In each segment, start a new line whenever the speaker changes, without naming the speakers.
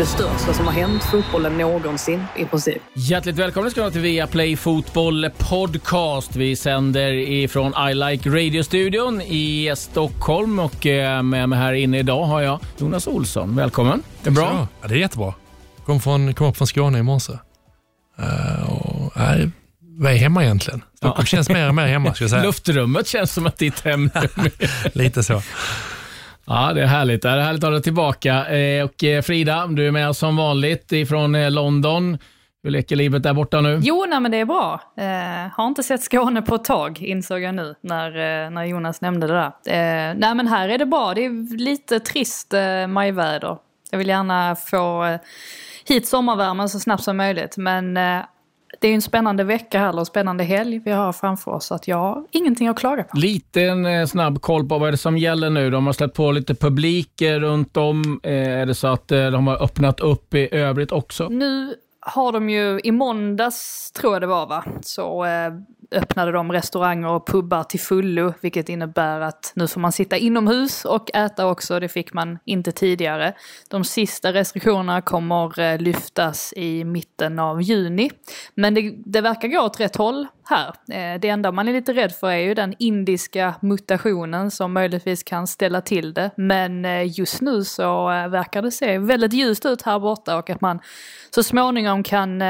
Det största som har hänt fotbollen någonsin i princip.
Hjärtligt välkomna ska ni till Viaplay Fotboll Podcast. Vi sänder ifrån I Like Radio-studion i Stockholm och eh, med mig här inne idag har jag Jonas Olsson. Välkommen. Det är bra?
Ja, det är jättebra. Kom, från, kom upp från Skåne i morse. Uh, och, vad är hemma egentligen? Stockholm ja. känns mer och mer hemma. Ska jag säga.
Luftrummet känns som att ditt hemrum
Lite så.
Ja, det är härligt. Det är härligt att ha dig tillbaka. Eh, och eh, Frida, du är med som vanligt ifrån eh, London. Hur leker livet där borta nu?
Jo, nej, men det är bra. Eh, har inte sett Skåne på ett tag, insåg jag nu när, eh, när Jonas nämnde det där. Eh, nej, men här är det bra. Det är lite trist eh, majväder. Jag vill gärna få eh, hit sommarvärmen så snabbt som möjligt. Men det är en spännande vecka här, och spännande helg vi har framför oss. Så att jag har ingenting att klaga på.
Lite en eh, snabb koll på vad är det som gäller nu. De har släppt på lite publik runt om. Eh, är det så att eh, de har öppnat upp i övrigt också?
Nu har de ju, i måndags tror jag det var va, så öppnade de restauranger och pubbar till fullo, vilket innebär att nu får man sitta inomhus och äta också, det fick man inte tidigare. De sista restriktionerna kommer eh, lyftas i mitten av juni. Men det, det verkar gå åt rätt håll här. Eh, det enda man är lite rädd för är ju den indiska mutationen som möjligtvis kan ställa till det. Men eh, just nu så verkar det se väldigt ljust ut här borta och att man så småningom kan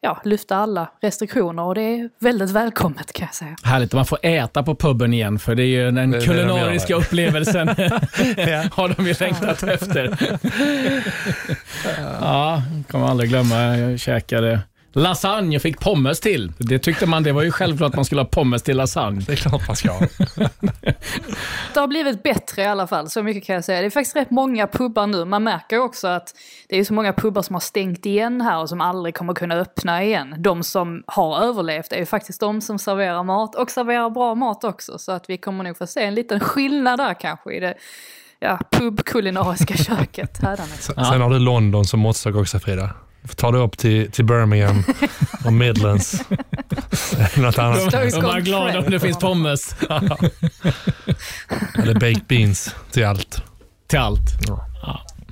ja, lyfta alla restriktioner och det är väldigt välkommet kan jag säga.
Härligt att man får äta på puben igen för det är ju den det kulinariska de upplevelsen har de ju längtat efter. ja, kommer aldrig glömma, jag käkade lasagne och fick pommes till. Det tyckte man, det var ju självklart att man skulle ha pommes till lasagne.
Det är klart man ska.
det har blivit bättre i alla fall, så mycket kan jag säga. Det är faktiskt rätt många pubbar nu. Man märker också att det är så många pubbar som har stängt igen här och som aldrig kommer kunna öppna igen. De som har överlevt är ju faktiskt de som serverar mat och serverar bra mat också. Så att vi kommer nog få se en liten skillnad där kanske i det ja, pubkulinariska köket.
Sen, sen har du London som måttstock också Frida. Ta dig upp till, till Birmingham och Midlands.
Något annat. De, de är glada om det finns pommes.
Eller baked beans till allt.
Till allt.
Ja.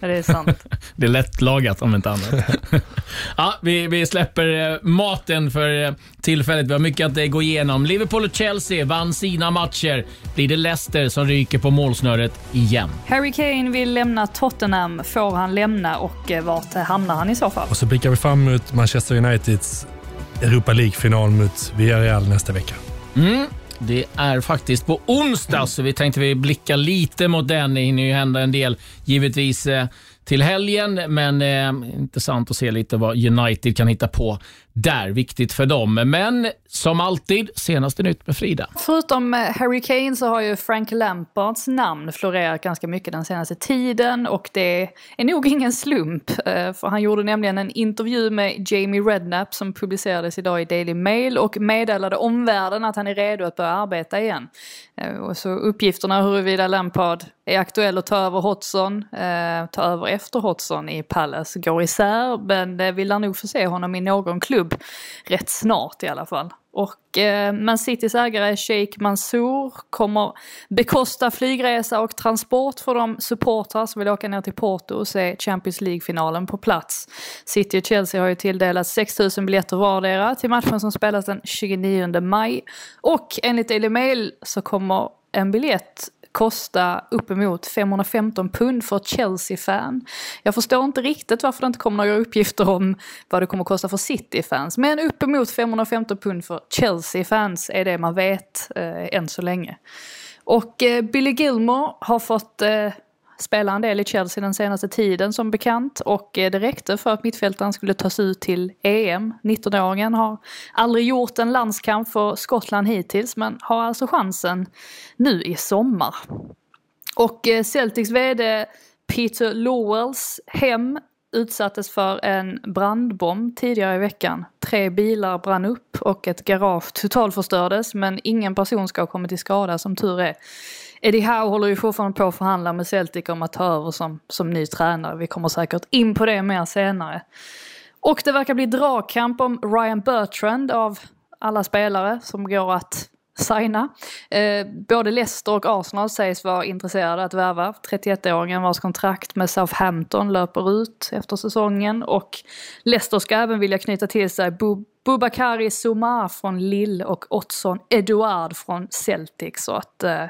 Det är sant.
det är lättlagat om inte annat. ja, vi, vi släpper eh, maten för eh, tillfället. Vi har mycket att eh, gå igenom. Liverpool och Chelsea vann sina matcher. Blir det Leicester som ryker på målsnöret igen?
Harry Kane vill lämna Tottenham. Får han lämna och vart hamnar han i så fall?
Och så blickar vi fram emot Manchester Uniteds Europa League-final mot Villarreal nästa vecka.
Mm. Det är faktiskt på onsdag, så vi tänkte vi blicka lite mot den. Det hinner ju hända en del givetvis eh, till helgen, men eh, intressant att se lite vad United kan hitta på där. Viktigt för dem. Men som alltid, senaste nytt med Frida.
Förutom eh, Harry Kane så har ju Frank Lampards namn florerat ganska mycket den senaste tiden och det är nog ingen slump. Eh, för han gjorde nämligen en intervju med Jamie Redknapp som publicerades idag i Daily Mail och meddelade omvärlden att han är redo att börja arbeta igen. Eh, och så uppgifterna huruvida Lampard är aktuell att ta över Hodgson, ta över efter Hodgson i Palace går isär men vi lär nog få se honom i någon klubb klubb rätt snart i alla fall. Och eh, Man Citys ägare Sheikh Mansour kommer bekosta flygresa och transport för de supportrar som vill åka ner till Porto och se Champions League-finalen på plats. City och Chelsea har ju tilldelat 6000 biljetter vardera till matchen som spelas den 29 maj. Och enligt Daily Mail så kommer en biljett kosta uppemot 515 pund för ett Chelsea-fan. Jag förstår inte riktigt varför det inte kommer några uppgifter om vad det kommer kosta för City-fans. Men uppemot 515 pund för Chelsea-fans är det man vet eh, än så länge. Och eh, Billy Gilmore har fått eh, spelar en del i Chelsea den senaste tiden som bekant och eh, det räckte för att mittfältaren skulle tas ut till EM. 19-åringen har aldrig gjort en landskamp för Skottland hittills men har alltså chansen nu i sommar. Och eh, Celtics VD Peter Lowells hem utsattes för en brandbomb tidigare i veckan. Tre bilar brann upp och ett garage totalförstördes men ingen person ska ha kommit till skada som tur är. Eddie Howe håller ju fortfarande på att förhandla med Celtic om att ta över som, som ny tränare. Vi kommer säkert in på det mer senare. Och det verkar bli dragkamp om Ryan Bertrand av alla spelare som går att signa. Eh, både Leicester och Arsenal sägs vara intresserade att värva 31-åringen vars kontrakt med Southampton löper ut efter säsongen och Leicester ska även vilja knyta till sig Bubakari Soumar från Lille och Otson Eduard från Celtic så att eh,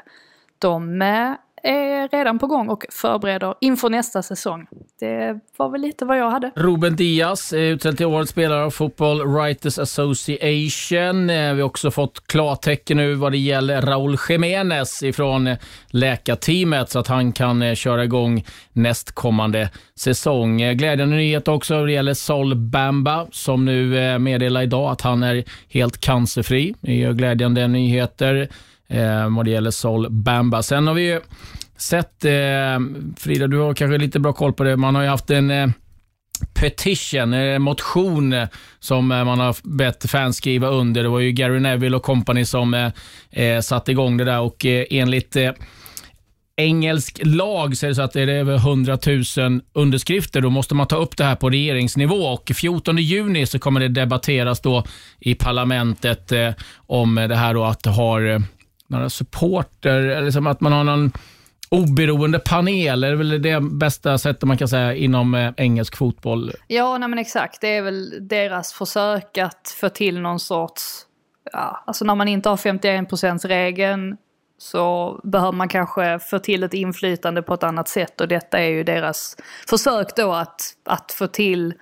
de eh, är redan på gång och förbereder inför nästa säsong. Det var väl lite vad jag hade.
Ruben Diaz är utsedd till årets spelare av Football Writers Association. Eh, vi har också fått klartecken nu vad det gäller Raúl Jiménez ifrån läkarteamet så att han kan eh, köra igång nästkommande säsong. Glädjande nyhet också vad det gäller Sol Bamba som nu meddelar idag att han är helt cancerfri. Det är glädjande nyheter eh, vad det gäller Sol Bamba. Sen har vi ju sett, eh, Frida, du har kanske lite bra koll på det, man har ju haft en eh, petition, en motion eh, som eh, man har bett fans skriva under. Det var ju Gary Neville och company som eh, eh, satte igång det där och eh, enligt eh, engelsk lag så är det så att det är över 100 000 underskrifter. Då måste man ta upp det här på regeringsnivå och 14 juni så kommer det debatteras då i parlamentet eh, om det här då att det har några supporter, eller som att man har någon oberoende panel, är det väl det bästa sättet man kan säga inom eh, engelsk fotboll?
Ja, nej men exakt. Det är väl deras försök att få till någon sorts, ja, alltså när man inte har 51% regeln så behöver man kanske få till ett inflytande på ett annat sätt och detta är ju deras försök då att, att få till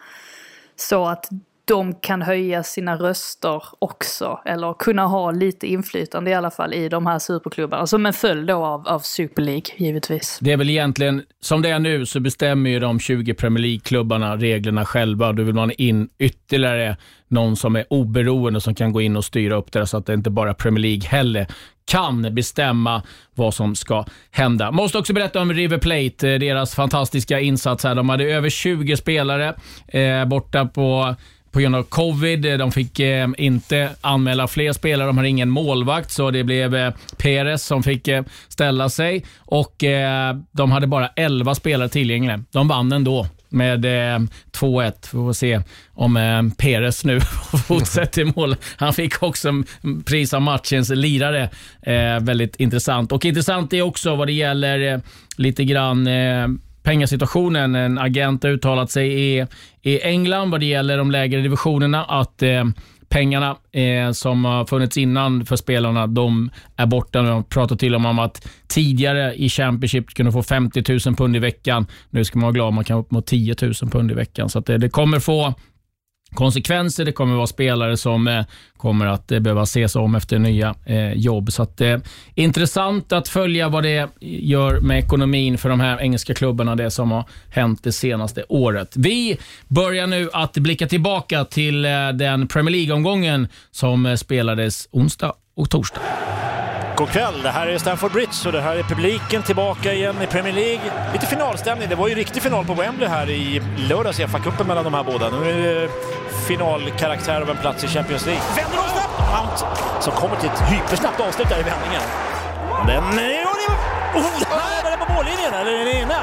så att de kan höja sina röster också. Eller kunna ha lite inflytande i alla fall i de här superklubbarna. Alltså, som en följd då av, av Super League, givetvis.
Det är väl egentligen, som det är nu, så bestämmer ju de 20 Premier League-klubbarna reglerna själva. Då vill man in ytterligare någon som är oberoende som kan gå in och styra upp det så att det inte bara Premier League heller kan bestämma vad som ska hända. Måste också berätta om River Plate, eh, deras fantastiska insats här. De hade över 20 spelare eh, borta på på grund av covid. Eh, de fick eh, inte anmäla fler spelare. De har ingen målvakt, så det blev eh, Perez som fick eh, ställa sig. Och eh, De hade bara 11 spelare tillgängliga. De vann ändå med eh, 2-1. Vi får se om eh, Perez nu fortsätter mål. Han fick också pris av matchens lirare. Eh, väldigt intressant. Och Intressant är också vad det gäller eh, lite grann eh, pengasituationen. En agent har uttalat sig i, i England vad det gäller de lägre divisionerna att eh, pengarna eh, som har funnits innan för spelarna, de är borta. De pratar till och med om att tidigare i Championship kunde få 50 000 pund i veckan. Nu ska man vara glad om man kan upp mot 10 000 pund i veckan. Så det, det kommer få konsekvenser. Det kommer att vara spelare som eh, kommer att eh, behöva ses om efter nya eh, jobb. Så att, Intressant att följa vad det gör med ekonomin för de här engelska klubbarna, det som har hänt det senaste året. Vi börjar nu att blicka tillbaka till den Premier League-omgången som spelades onsdag och torsdag.
God kväll, det här är Stamford Bridge och det här är publiken tillbaka igen i Premier League. Lite finalstämning, det var ju riktig final på Wembley här i lördags i FA-cupen mellan de här båda. Nu är det finalkaraktär av en plats i Champions League. Vänder de snabbt! Mount som kommer till ett hypersnabbt avslut där i vändningen. Den är... Oh, är den på mållinjen eller är den inne?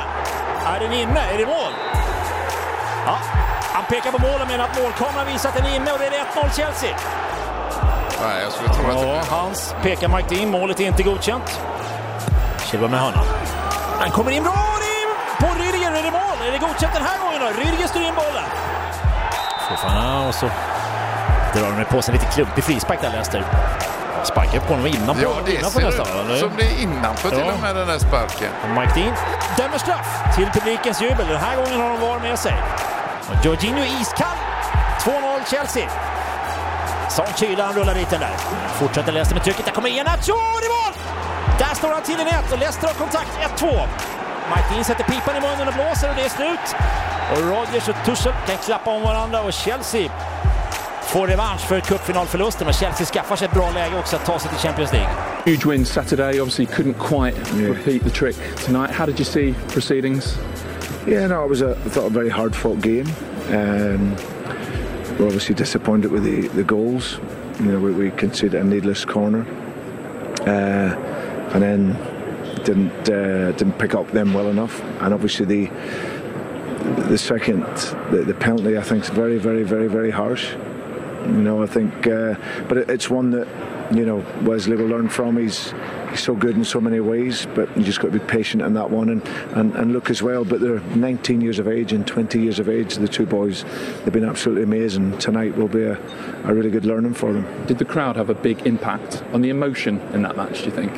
Är den inne? Är det mål? Ja, han pekar på målen men att målkameran visar att den är inne och det är 1-0 Chelsea.
Nej, jag skulle tro att
ja. Hans pekar Mike Dean. Målet är inte godkänt. Chilwell med hörnan. Han kommer in bra! På Rüdiger är det mål! Är det godkänt den här gången då? Rüdiger styr in bollen. Fofana och så drar de på sig lite klumpig frispark där Leicester. Sparkar på honom innanför,
Ja, det
innanför
ser
nästan.
ut som det är innanför till
Ja.
och med den där sparken.
Mike Dean dömer straff till publikens jubel. Den här gången har de VAR med sig. Och Jorginho iskall. 2-0 Chelsea. Sån kyla, han rullar dit den där. Fortsätter Leicester med trycket. Där kommer Iheanacho! Det är mål! Där står han till i nät och Leicester har kontakt. 1-2. Mike Dean sätter pipan i munnen och blåser och det är slut. Och Rodgers och Tuchel kan klappa om varandra och Chelsea får revansch för cupfinalförlusten. Men Chelsea skaffar sig ett bra läge också att ta sig till Champions League.
Huge win Saturday. Obviously, couldn't quite repeat the trick tonight. How did you see proceedings? Yeah, no, it was a I thought a very hard fought game. Um, we're obviously disappointed with the, the goals. You know, we, we conceded a needless corner, uh, and then didn't uh, didn't pick up them well enough. And obviously the the second the, the penalty I think is very very very very harsh. You know, I think, uh, but it, it's one that you know Wesley will learn from. He's he's so good in so many ways, but you just got to be patient in that one and, and, and look as well. But they're 19 years of age and 20 years of age. The two boys, they've been absolutely amazing. Tonight will be a, a really good learning for them.
Did the crowd have a big impact on the emotion in that match? Do you think?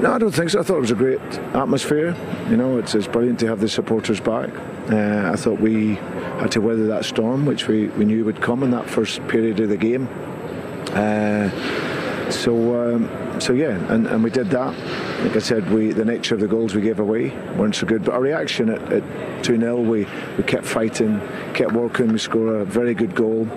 No, I don't think so. I thought it was a great atmosphere. You know, it's, it's brilliant to have the supporters back. Uh, I thought we had to weather that storm, which we, we knew would come in that first period of the game. Uh, so, um, so yeah, and, and we did that. Like I said, we the nature of the goals we gave away weren't so good, but our reaction at, at 2 0, we, we kept fighting, kept working, we scored a very good goal.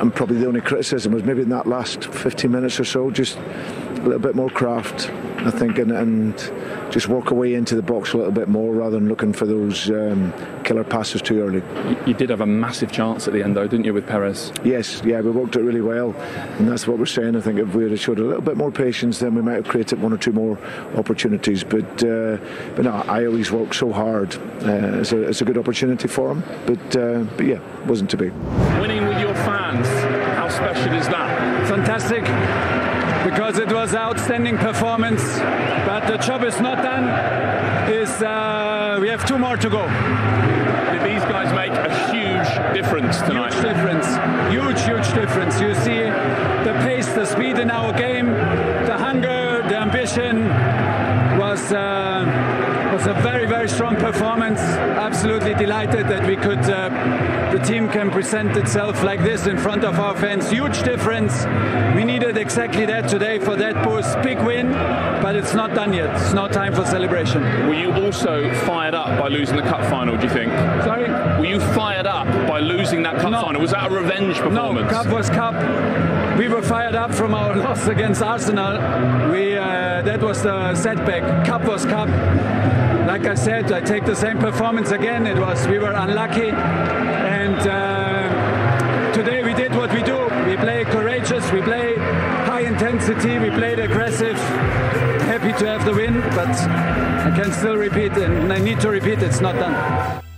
And probably the only criticism was maybe in that last 15 minutes or so, just a little bit more craft, I think, and, and just work away into the box a little bit more rather than looking for those um, killer passes too early.
You, you did have a massive chance at the end, though, didn't you, with Perez?
Yes, yeah, we worked it really well, and that's what we're saying. I think if we had showed a little bit more patience, then we might have created one or two more opportunities. But uh, but no, I always work so hard. Uh, it's, a, it's a good opportunity for him, but uh, but yeah, wasn't to be.
Winning with your fans, how special is that?
Fantastic because it was outstanding performance. But the job is not done. Is uh, we have two more to go.
Did these guys make a huge difference tonight?
Huge difference. Huge, huge difference. You see the pace, the speed in our game, the hunger, the ambition was. Uh, was a very, very strong performance. Absolutely delighted that we could, uh, the team can present itself like this in front of our fans. Huge difference. We needed exactly that today for that boost. Big win, but it's not done yet. It's not time for celebration.
Were you also fired up by losing the cup final, do you think?
Sorry?
Were you fired up by losing that cup
No.
final? Was that a revenge performance?
No, cup was cup. We were fired up from our loss against Arsenal. We uh, that was the setback. Cup was cup. Like I said, I take the same performance again. It was we were unlucky, and uh, today we did what we do. We play courageous. We play high intensity. We played aggressive. Happy to have the win, but I can still repeat, and I need to repeat. It's not done.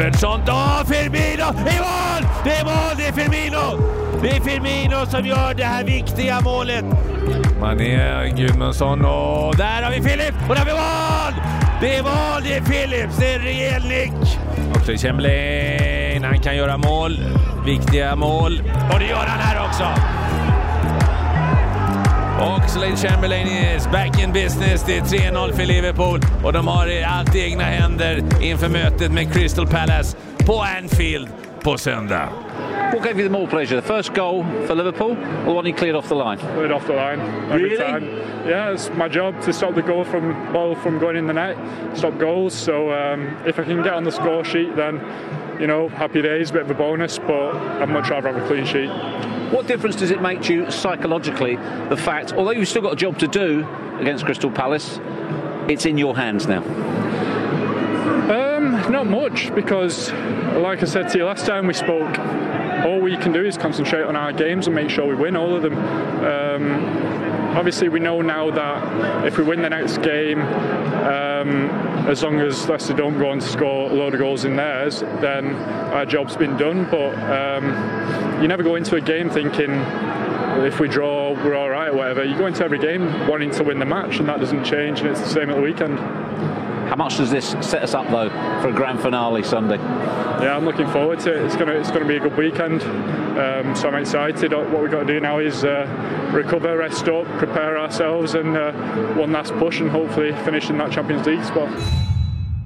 Robertson, då Firmino! Det är mål! Det är mål, det är Firmino! Det är Firmino som gör det här viktiga målet. Mané, Gudmundsson och där har vi Philip! och där har vi mål! Det är mål, det är Philips, det är en rejäl nick. Också Chamberlain, han kan göra mål. Viktiga mål. Och det gör han här också. Och Slade Chamberlain is back in business. Det är 3-0 för Liverpool och de har allt i egna händer inför mötet med Crystal Palace på Anfield på söndag.
What gave you the more pleasure, the first goal for Liverpool or the one you cleared off the line?
It off the line every
Really?
time. Yeah, it's my job to stop the goal from ball from going in the net, stop goals. So um, if I can get on the score sheet, then you know, happy days, bit of a bonus. But I'd much rather have a clean sheet.
What difference does it make to you psychologically, the fact, although you've still got a job to do against Crystal Palace, it's in your hands now?
Um, not much because, like I said to you last time we spoke, all we can do is concentrate on our games and make sure we win all of them. Um, obviously, we know now that if we win the next game, um, as long as Leicester don't go on to score a load of goals in theirs, then our job's been done. But um, you never go into a game thinking if we draw, we're all right or whatever. You go into every game wanting to win the match, and that doesn't change, and it's the same at the weekend.
How much does this set us up, though, for a grand finale Sunday?
Yeah, I'm looking forward to it. It's gonna it's gonna be a good weekend. Um, so I'm excited. What we've got to do now is uh, recover, rest up, prepare ourselves, and uh, one last push, and hopefully finish in that Champions League spot.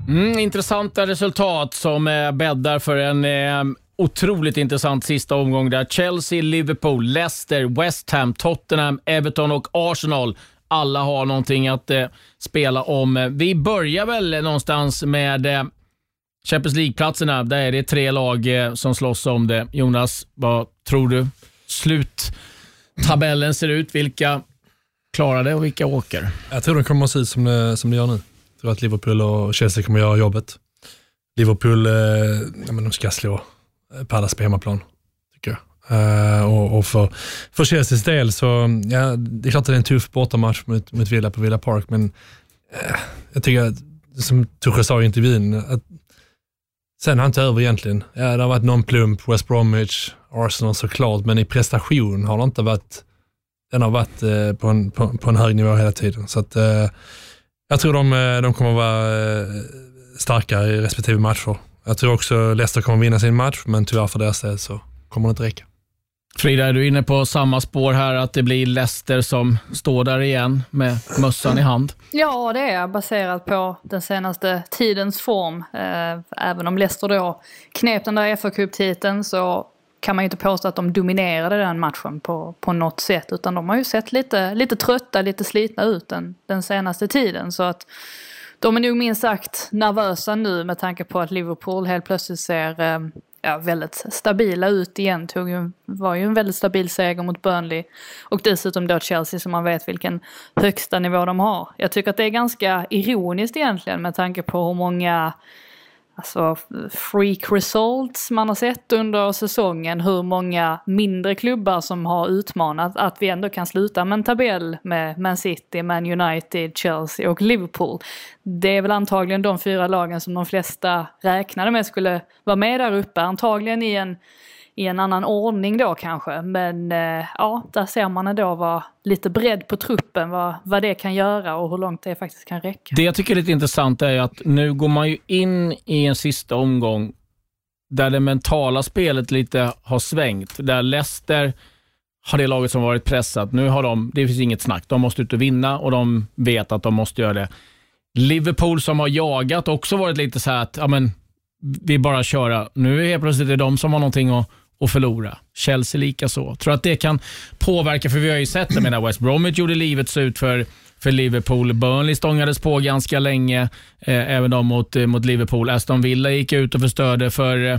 Mm, intressanta resultat som eh, bäddar för en eh, otroligt intressant sista omgång där Chelsea, Liverpool, Leicester, West Ham, Tottenham, Everton och Arsenal alla har någonting att eh, spela om. Vi börjar väl någonstans med eh, Champions League-platserna. Där är det tre lag eh, som slåss om det. Jonas, vad tror du sluttabellen ser ut? Vilka klarar det och vilka åker?
Jag tror det kommer att se ut som det, som det gör nu. Jag tror att Liverpool och Chelsea kommer att göra jobbet. Liverpool, eh, ja, men de ska slå Palace på hemmaplan, Uh, och, och för, för Chelseas del så, ja, det är klart att det är en tuff bortamatch mot, mot Villa på Villa Park, men uh, jag tycker att, som Tuchel sa i intervjun, att sen har han inte över egentligen. Ja, det har varit någon plump, West Bromwich, Arsenal såklart, men i prestation har det inte varit, den har varit uh, på, en, på, på en hög nivå hela tiden. Så att, jag tror de, de kommer vara starkare starka i respektive matcher. Jag tror också Leicester kommer vinna sin match, men tyvärr för deras del så kommer det inte räcka.
Frida, är du inne på samma spår här, att det blir Leicester som står där igen med mössan i hand?
Ja, det är baserat på den senaste tidens form. Eh, även om Leicester då knep den där fa titeln så kan man ju inte påstå att de dominerade den matchen på, på något sätt. Utan de har ju sett lite, lite trötta, lite slitna ut den, den senaste tiden. Så att de är nog minst sagt nervösa nu med tanke på att Liverpool helt plötsligt ser eh, ja, väldigt stabila ut igen. Tog ju, var ju en väldigt stabil seger mot Burnley. Och dessutom då Chelsea som man vet vilken högsta nivå de har. Jag tycker att det är ganska ironiskt egentligen med tanke på hur många alltså, freak results man har sett under säsongen. Hur många mindre klubbar som har utmanat att vi ändå kan sluta med en tabell med Man City, Man United, Chelsea och Liverpool. Det är väl antagligen de fyra lagen som de flesta räknade med skulle vara med där uppe. Antagligen i en i en annan ordning då kanske. Men eh, ja, där ser man ändå vad lite bredd på truppen, vad, vad det kan göra och hur långt det faktiskt kan räcka.
Det jag tycker är lite intressant är att nu går man ju in i en sista omgång där det mentala spelet lite har svängt. Där Leicester har det laget som varit pressat. Nu har de, det finns inget snack, de måste ut och vinna och de vet att de måste göra det. Liverpool som har jagat också varit lite så här att, ja men, vi bara köra. Nu är helt plötsligt det de som har någonting att och förlora. Chelsea lika så. Tror att det kan påverka, för vi har ju sett det. Menar West Bromwich gjorde livet ut för, för Liverpool. Burnley stångades på ganska länge, eh, även de mot, eh, mot Liverpool. Aston Villa gick ut och förstörde för eh,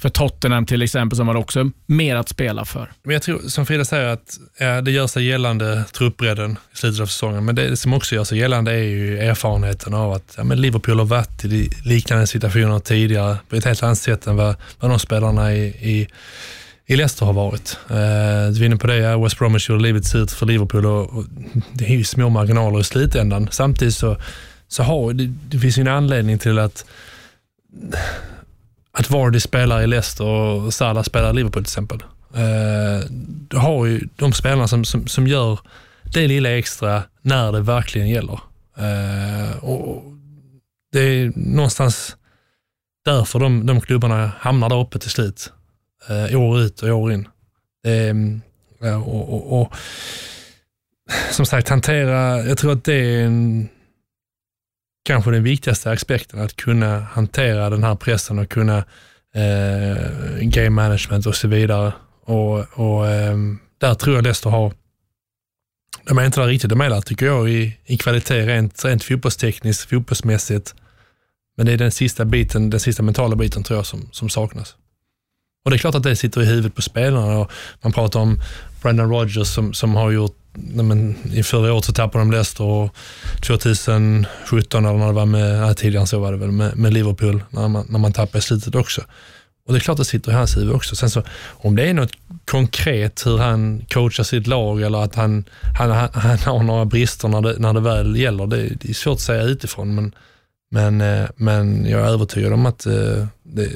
för Tottenham till exempel, som har också mer att spela för.
Men jag tror, som Frida säger, att ja, det gör sig gällande truppbredden i slutet av säsongen. Men det som också gör sig gällande är ju erfarenheten av att ja, men Liverpool har varit i liknande situationer tidigare på ett helt annat sätt än vad, vad de spelarna i, i, i Leicester har varit. Eh, du är inne på det, ja, West Bromwich gjorde livet surt för Liverpool och, och, det är ju små marginaler i slutändan. Samtidigt så, så har det, det finns ju en anledning till att att Vardy spelar i Leicester och Salah spelar i Liverpool till exempel. Eh, du har ju de spelarna som, som, som gör det lilla extra när det verkligen gäller. Eh, och Det är någonstans därför de, de klubbarna hamnar där uppe till slut. Eh, år ut och år in. Ehm, och, och, och, som sagt, hantera, jag tror att det är en kanske den viktigaste aspekten, att kunna hantera den här pressen och kunna eh, game management och så vidare. Och, och eh, där tror jag Leicester har, de är inte där riktigt, de är där tycker jag i, i kvalitet rent, rent fotbollstekniskt, fotbollsmässigt. Men det är den sista biten, den sista mentala biten tror jag som, som saknas. Och det är klart att det sitter i huvudet på spelarna och man pratar om Brendan Rodgers som, som har gjort men, I förra året så tappade de Leicester och 2017 eller när det var med, nej tidigare så var det väl med, med Liverpool, när man, när man tappade i slutet också. Och det är klart det sitter i hans huvud också. Sen så, om det är något konkret hur han coachar sitt lag eller att han, han, han, han har några brister när det, när det väl gäller, det, det är svårt att säga utifrån. Men, men, eh, men jag är övertygad om att eh, det,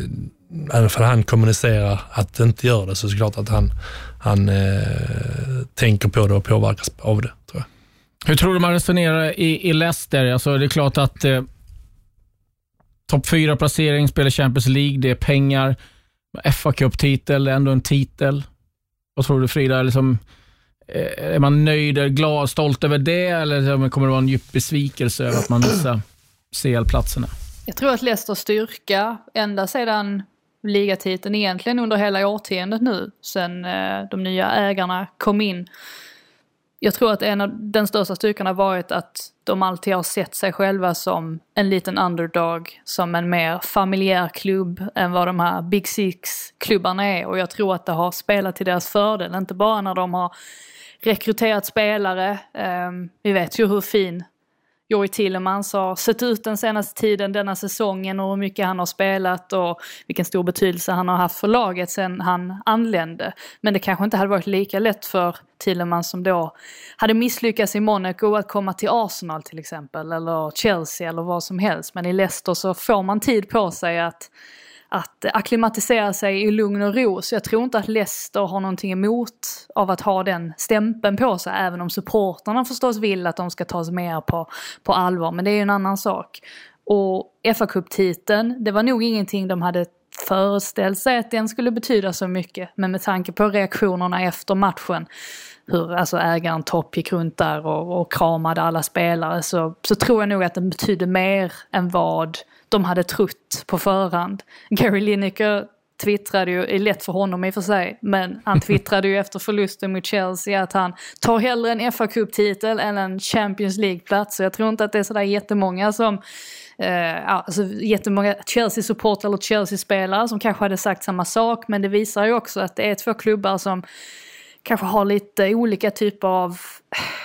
även för han kommunicerar att det inte gör det, så är det klart att han, han eh, tänker på det och påverkas av det. Tror jag.
Hur tror du man resonerar i, i Leicester? Alltså, det är klart att eh, topp fyra placering, spelar Champions League, det är pengar. fa Cup-titel, ändå en titel. Vad tror du Frida? Liksom, eh, är man nöjd, glad, stolt över det eller kommer det vara en djup besvikelse över att man missar CL-platserna?
Jag tror att Leicesters styrka, ända sedan ligatiteln egentligen under hela årtiondet nu sen eh, de nya ägarna kom in. Jag tror att en av den största styrkan har varit att de alltid har sett sig själva som en liten underdog, som en mer familjär klubb än vad de här Big Six-klubbarna är. Och jag tror att det har spelat till deras fördel, inte bara när de har rekryterat spelare. Ehm, vi vet ju hur fin Joey Tillemans har sett ut den senaste tiden, denna säsongen och hur mycket han har spelat och vilken stor betydelse han har haft för laget sen han anlände. Men det kanske inte hade varit lika lätt för Tillemans som då hade misslyckats i Monaco att komma till Arsenal till exempel, eller Chelsea eller vad som helst. Men i Leicester så får man tid på sig att att akklimatisera sig i lugn och ro. Så jag tror inte att Leicester har någonting emot av att ha den stämpeln på sig, även om supporterna förstås vill att de ska tas mer på, på allvar. Men det är ju en annan sak. Och FA-cuptiteln, det var nog ingenting de hade föreställt sig att den skulle betyda så mycket. Men med tanke på reaktionerna efter matchen, hur alltså ägaren Topp gick runt där och, och kramade alla spelare, så, så tror jag nog att den betydde mer än vad de hade trott på förhand. Gary Lineker twittrade ju, är lätt för honom i och för sig, men han twittrade ju efter förlusten mot Chelsea att han tar hellre en fa Cup-titel än en Champions League-plats. Så jag tror inte att det är sådär jättemånga som eh, alltså jättemånga Chelsea-supportrar eller Chelsea-spelare som kanske hade sagt samma sak, men det visar ju också att det är två klubbar som kanske har lite olika typer av,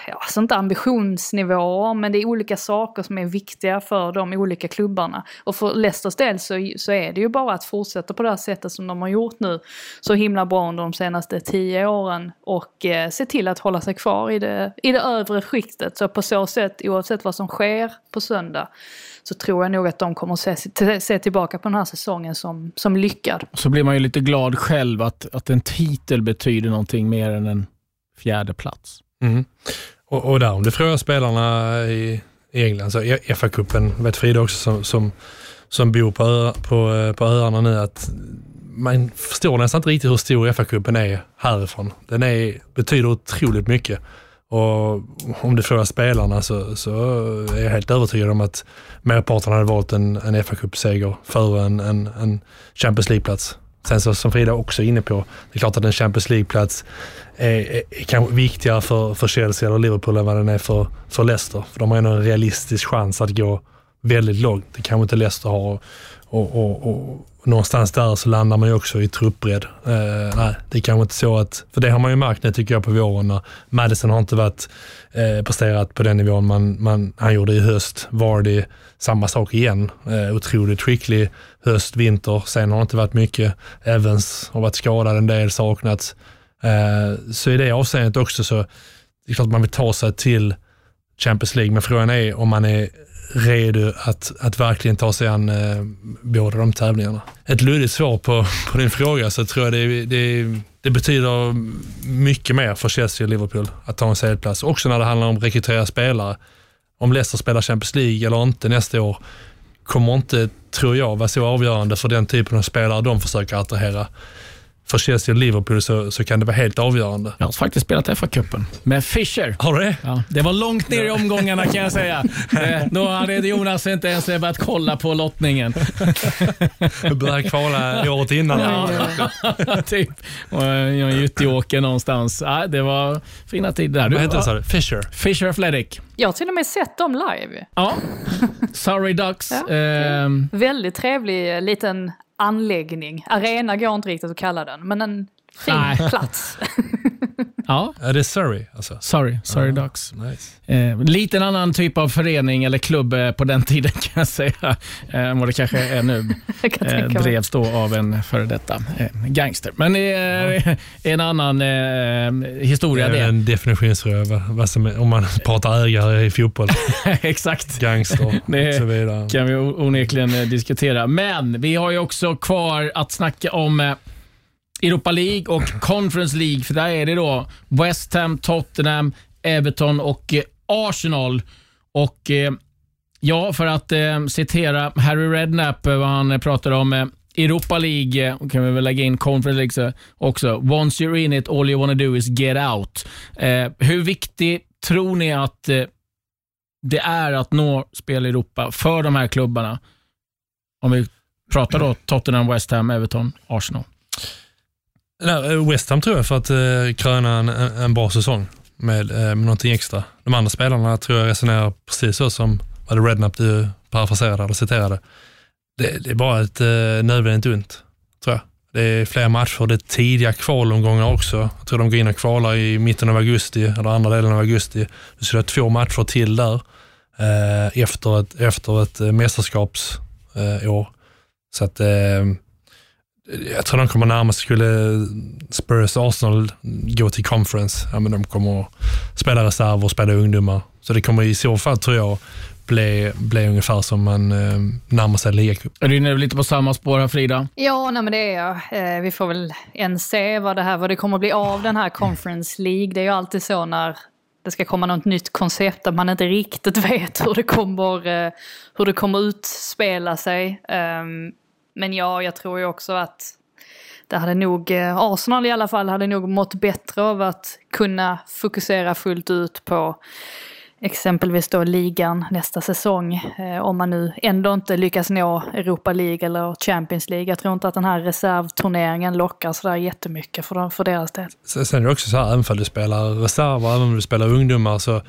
ja, alltså inte ambitionsnivåer, men det är olika saker som är viktiga för de olika klubbarna. Och för Leicesters del så, så är det ju bara att fortsätta på det här sättet som de har gjort nu så himla bra under de senaste tio åren och eh, se till att hålla sig kvar i det, i det övre skiktet. Så på så sätt, oavsett vad som sker på söndag, så tror jag nog att de kommer se, se tillbaka på den här säsongen som, som lyckad.
Så blir man ju lite glad själv att, att en titel betyder någonting mer än en fjärde plats.
Mm. Och, och där, om du frågar spelarna i, i England, så FA-cupen vet Frida också som, som, som bor på, ö, på, på öarna nu, att man förstår nästan inte riktigt hur stor FA-cupen är härifrån. Den är, betyder otroligt mycket. Och om du frågar spelarna så, så är jag helt övertygad om att merparten hade valt en, en fa Cup-seger före en, en, en Champions League-plats. Sen så, som Frida också är inne på, det är klart att en Champions League-plats är, är, är kanske viktigare för, för Chelsea eller Liverpool än vad den är för, för Leicester. För de har ändå en realistisk chans att gå väldigt långt. Det kanske inte Leicester har. Och, och, och, någonstans där så landar man ju också i truppbredd. Eh, nej, det är kanske inte så att, för det har man ju märkt nu tycker jag på våren när Madison har inte varit eh, presterat på den nivån man, man, han gjorde i höst. Vardy, samma sak igen. Eh, otroligt skicklig höst, vinter. Sen har det inte varit mycket. Evans har varit skadad en del, saknats. Eh, så i det avseendet också så, det är klart man vill ta sig till Champions League, men frågan är om man är redo att, att verkligen ta sig an eh, båda de tävlingarna. Ett luddigt svar på, på din fråga så tror jag det, det, det betyder mycket mer för Chelsea och Liverpool att ta en CL-plats. Också när det handlar om att rekrytera spelare. Om Leicester spelar Champions League eller inte nästa år kommer inte, tror jag, vara så avgörande för den typen av spelare de försöker attrahera för Chelsea och Liverpool så, så kan det vara helt avgörande.
Jag har faktiskt spelat FA-cupen med Fischer.
Har du det?
Ja, det var långt ner i omgångarna kan jag säga. Eh, då hade Jonas inte ens börjat kolla på lottningen.
Du började kvala året innan.
Ja, typ. Och jag gyttjeåker någonstans. Ja, det var fina tider.
Vad heter det? Fisher?
Fisher Athletic.
Jag har till och med sett dem live.
Ja. Sorry Ducks.
Ja, um... Väldigt trevlig liten anläggning. Arena går inte riktigt att kalla den, men en fin plats.
ja.
Är det Surrey? Alltså?
Sorry, Sorry ah, Ducks.
Nice.
Eh, liten annan typ av förening eller klubb eh, på den tiden kan jag säga, eh, än vad det kanske är nu. eh, drevs då av en före detta eh, gangster. Men det ja. en annan eh, historia.
Det är en definitionsfråga, om man pratar ägare i fotboll.
Exakt.
Gangster och så vidare.
kan vi onekligen eh, diskutera. Men vi har ju också kvar att snacka om eh, Europa League och Conference League, för där är det då West Ham, Tottenham, Everton och eh, Arsenal. Och eh, Ja, för att eh, citera Harry Redknapp, vad han pratade om Europa League, kan vi väl lägga in Conference League också. Once you're in it, all you wanna do is get out. Hur viktigt tror ni att det är att nå spel i Europa för de här klubbarna? Om vi pratar då Tottenham, West Ham, Everton, Arsenal.
Nej, eh, West Ham tror jag för att eh, kröna en, en bra säsong med, eh, med någonting extra. De andra spelarna tror jag resonerar precis så som vad det Rednap du parafraserade eller citerade. Det, det, är bara ett eh, nödvändigt ont, tror jag. Det är fler matcher, det är tidiga kvalomgångar också. Jag tror de går in och kvalar i mitten av augusti, eller andra delen av augusti. Du skulle ha två matcher till där. eh, efter ett, efter ett eh, mästerskapsår. Eh, så att eh, jag tror de kommer närmast, skulle Spurs Arsenal gå till conference, ja, men de kommer att spela reserv och spela ungdomar. Så det kommer i så fall, tror jag, bli, bli ungefär som man eh, närmar sig ligacup.
Är du lite på samma spår här Frida?
Ja, nej, men det är jag. Eh, vi får väl än se vad det, här, vad det kommer att bli av den här Conference League. Det är ju alltid så när det ska komma något nytt koncept, att man inte riktigt vet hur det kommer, eh, hur det kommer utspela sig. Men ja, jag tror ju också att det hade nog, eh, Arsenal i alla fall, hade nog mått bättre av att kunna fokusera fullt ut på exempelvis då ligan nästa säsong. Eh, om man nu ändå inte lyckas nå Europa League eller Champions League. Jag tror inte att den här reservturneringen lockar sådär jättemycket för, för deras del.
Sen är det också så här, även om du spelar reserver, även om du spelar ungdomar, så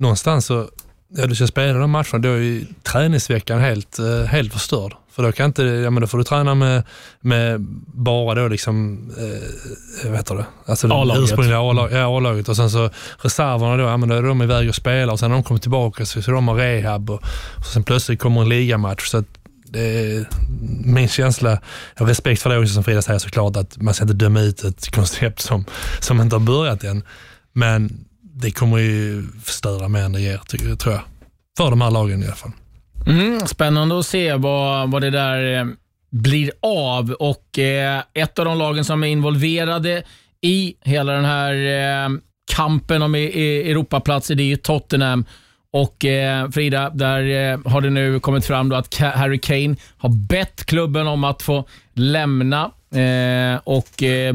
någonstans så, ja du ska spela de matcherna, då är ju träningsveckan helt, eh, helt förstörd. För då, kan inte, ja, men då får du träna med, med bara då liksom, eh, vad heter det? Alltså
A-laget.
ursprungliga A-lag- ja, A-laget och sen så reserverna då, ja, men då är de iväg och spelar och sen när de kommer tillbaka så ska de ha rehab och, och sen plötsligt kommer en ligamatch. Så att det är min känsla, jag har respekt för det också som Frida säger såklart, att man ska inte döma ut ett koncept som, som inte har börjat än. Men det kommer ju förstöra mer än det ger, tror jag. För de här lagen i alla fall.
Mm, spännande att se vad, vad det där eh, blir av. Och eh, Ett av de lagen som är involverade i hela den här eh, kampen om e, e, Europaplatser, det är ju Tottenham. Och eh, Frida, där eh, har det nu kommit fram då att Harry Kane har bett klubben om att få lämna. Eh, och eh,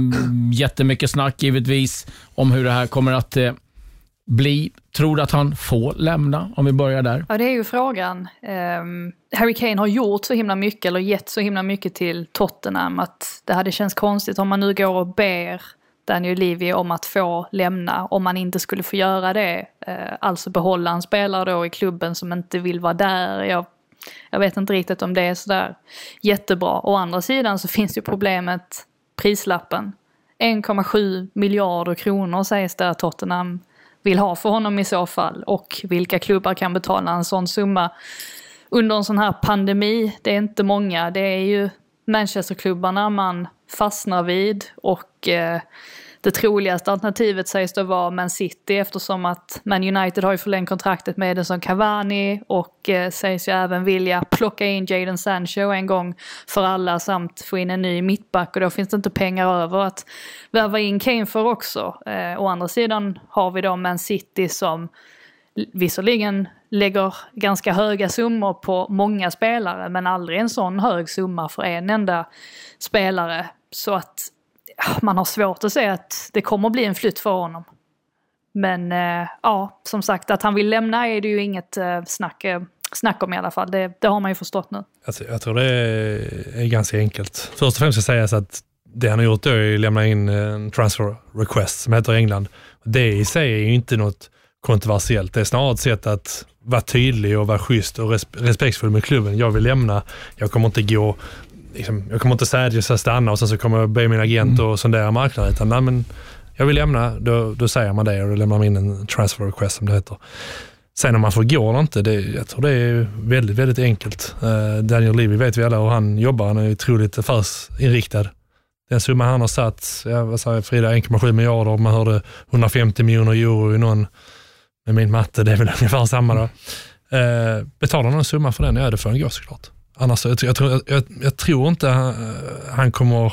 Jättemycket snack givetvis om hur det här kommer att eh, bli. Tror du att han får lämna? Om vi börjar där.
Ja, det är ju frågan. Um, Harry Kane har gjort så himla mycket, eller gett så himla mycket till Tottenham, att det hade känts konstigt om man nu går och ber Daniel Levy om att få lämna, om man inte skulle få göra det. Uh, alltså behålla en spelare då i klubben som inte vill vara där. Jag, jag vet inte riktigt om det är sådär jättebra. Å andra sidan så finns ju problemet prislappen. 1,7 miljarder kronor sägs det att Tottenham vill ha för honom i så fall. Och vilka klubbar kan betala en sån summa under en sån här pandemi? Det är inte många. Det är ju Manchesterklubbarna man fastnar vid och eh, det troligaste alternativet sägs då vara Man City eftersom att Man United har ju förlängt kontraktet med Edinson Cavani och eh, sägs ju även vilja plocka in Jadon Sancho en gång för alla samt få in en ny mittback och då finns det inte pengar över att värva in Kane för också. Eh, å andra sidan har vi då Man City som visserligen lägger ganska höga summor på många spelare men aldrig en sån hög summa för en enda spelare. Så att man har svårt att se att det kommer bli en flytt för honom. Men eh, ja, som sagt att han vill lämna är det ju inget eh, snack, eh, snack om i alla fall. Det, det har man ju förstått nu.
Alltså, jag tror det är, ganska enkelt. Först och främst ska sägas att det han har gjort då är att lämna in en transfer request som heter England. Det i sig är ju inte något kontroversiellt. Det är snarare ett sätt att vara tydlig och vara schysst och res- respektfull med klubben. Jag vill lämna, jag kommer inte gå liksom, jag kommer inte säga att jag ska stanna och sen så kommer jag be min agent och sondera marknaden. Utan, nej, men jag vill lämna, då, då säger man det och då lämnar man in en transfer request som det heter. Sen om man får gå eller inte, det, jag tror det är väldigt, väldigt enkelt. Uh, Daniel Levy vet vi alla hur han jobbar. Han är otroligt affärsinriktad. Den summa han har satt, ja, vad jag Frida, 1,7 miljarder. Man hörde 150 miljoner euro i någon, med min matte, det är väl ungefär samma då. Uh, betalar någon summa för den, ja det får han gå såklart. Annars, jag, jag, tror- jag, jag, tror inte han, han kommer,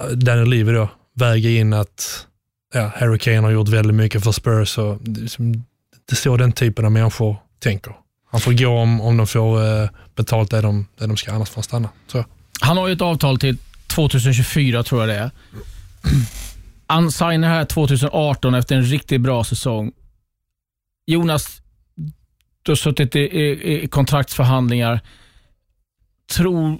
eh, Daniel Levy då, väga in att ja, Harry Kane har gjort väldigt mycket för Spurs. Och det, är liksom- det är så den typen av människor tänker. Han får gå om, om de får eh, betalt det de, det de ska, annars får han stanna. Så.
Han har ju ett avtal till 2024 tror jag det är. Han signar här 2018 efter en riktigt bra säsong. Jonas, du har suttit i, i, i kontraktsförhandlingar. Tror,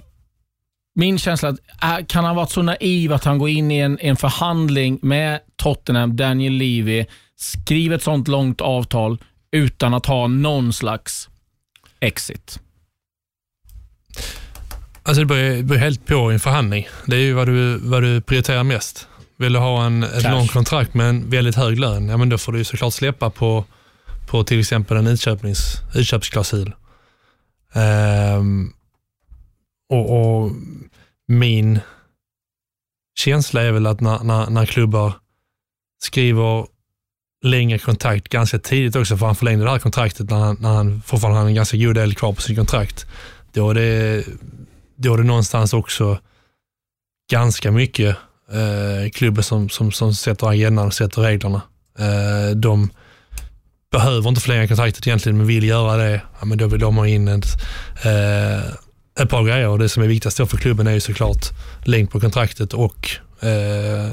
min känsla att kan han vara så naiv att han går in i en, en förhandling med Tottenham, Daniel Levy, skriver ett sånt långt avtal utan att ha någon slags exit?
Alltså det beror, beror helt på i en förhandling. Det är ju vad du, vad du prioriterar mest. Vill du ha en, ett långt kontrakt med en väldigt hög lön, ja men då får du såklart släppa på, på till exempel en utköpnings, utköpsklausul. Ehm, och, och min känsla är väl att när, när, när klubbar skriver längre kontrakt ganska tidigt också, för han förlängde det här kontraktet när han, när han fortfarande hade en ganska god del kvar på sitt kontrakt. Då är det, då är det någonstans också ganska mycket eh, klubben som, som, som sätter agendan och sätter reglerna. Eh, de behöver inte förlänga kontraktet egentligen, men vill göra det, ja, men då vill de ha in ett, eh, ett par grejer. Och det som är viktigast då för klubben är ju såklart längd på kontraktet och eh,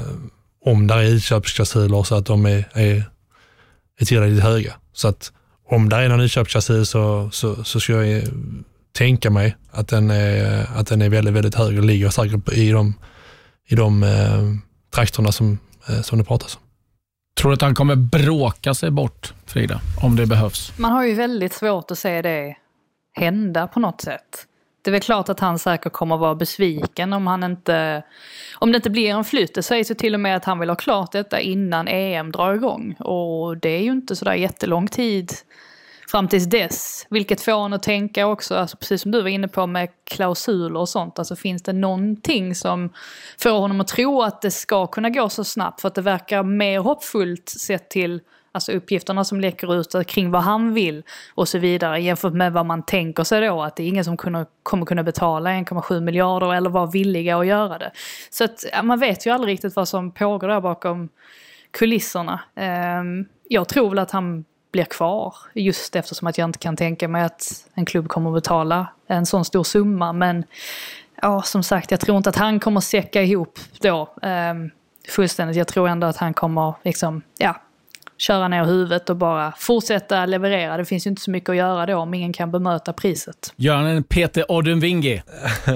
om där är utköpsklausuler så att de är, är, är tillräckligt höga. Så att om det är någon utköpsklausul så, så, så ska jag tänka mig att den är, att den är väldigt, väldigt hög och ligger säkert i de, i de eh, trakterna som, eh, som det pratas om.
Tror du att han kommer bråka sig bort, Frida, om det behövs?
Man har ju väldigt svårt att se det hända på något sätt. Det är väl klart att han säkert kommer vara besviken om han inte... Om det inte blir en flytt. Det sägs ju till och med att han vill ha klart detta innan EM drar igång. Och det är ju inte sådär jättelång tid fram tills dess. Vilket får en att tänka också, alltså precis som du var inne på med klausuler och sånt. Alltså finns det någonting som får honom att tro att det ska kunna gå så snabbt? För att det verkar mer hoppfullt sett till alltså uppgifterna som läcker ut kring vad han vill och så vidare jämfört med vad man tänker sig då att det är ingen som kunna, kommer kunna betala 1,7 miljarder eller vara villiga att göra det. Så att man vet ju aldrig riktigt vad som pågår där bakom kulisserna. Ehm, jag tror väl att han blir kvar. Just eftersom att jag inte kan tänka mig att en klubb kommer att betala en sån stor summa. Men ja, som sagt, jag tror inte att han kommer säcka ihop då eh, fullständigt. Jag tror ändå att han kommer liksom, ja, köra ner huvudet och bara fortsätta leverera. Det finns ju inte så mycket att göra då om ingen kan bemöta priset.
Gör han en Peter Odunvingi?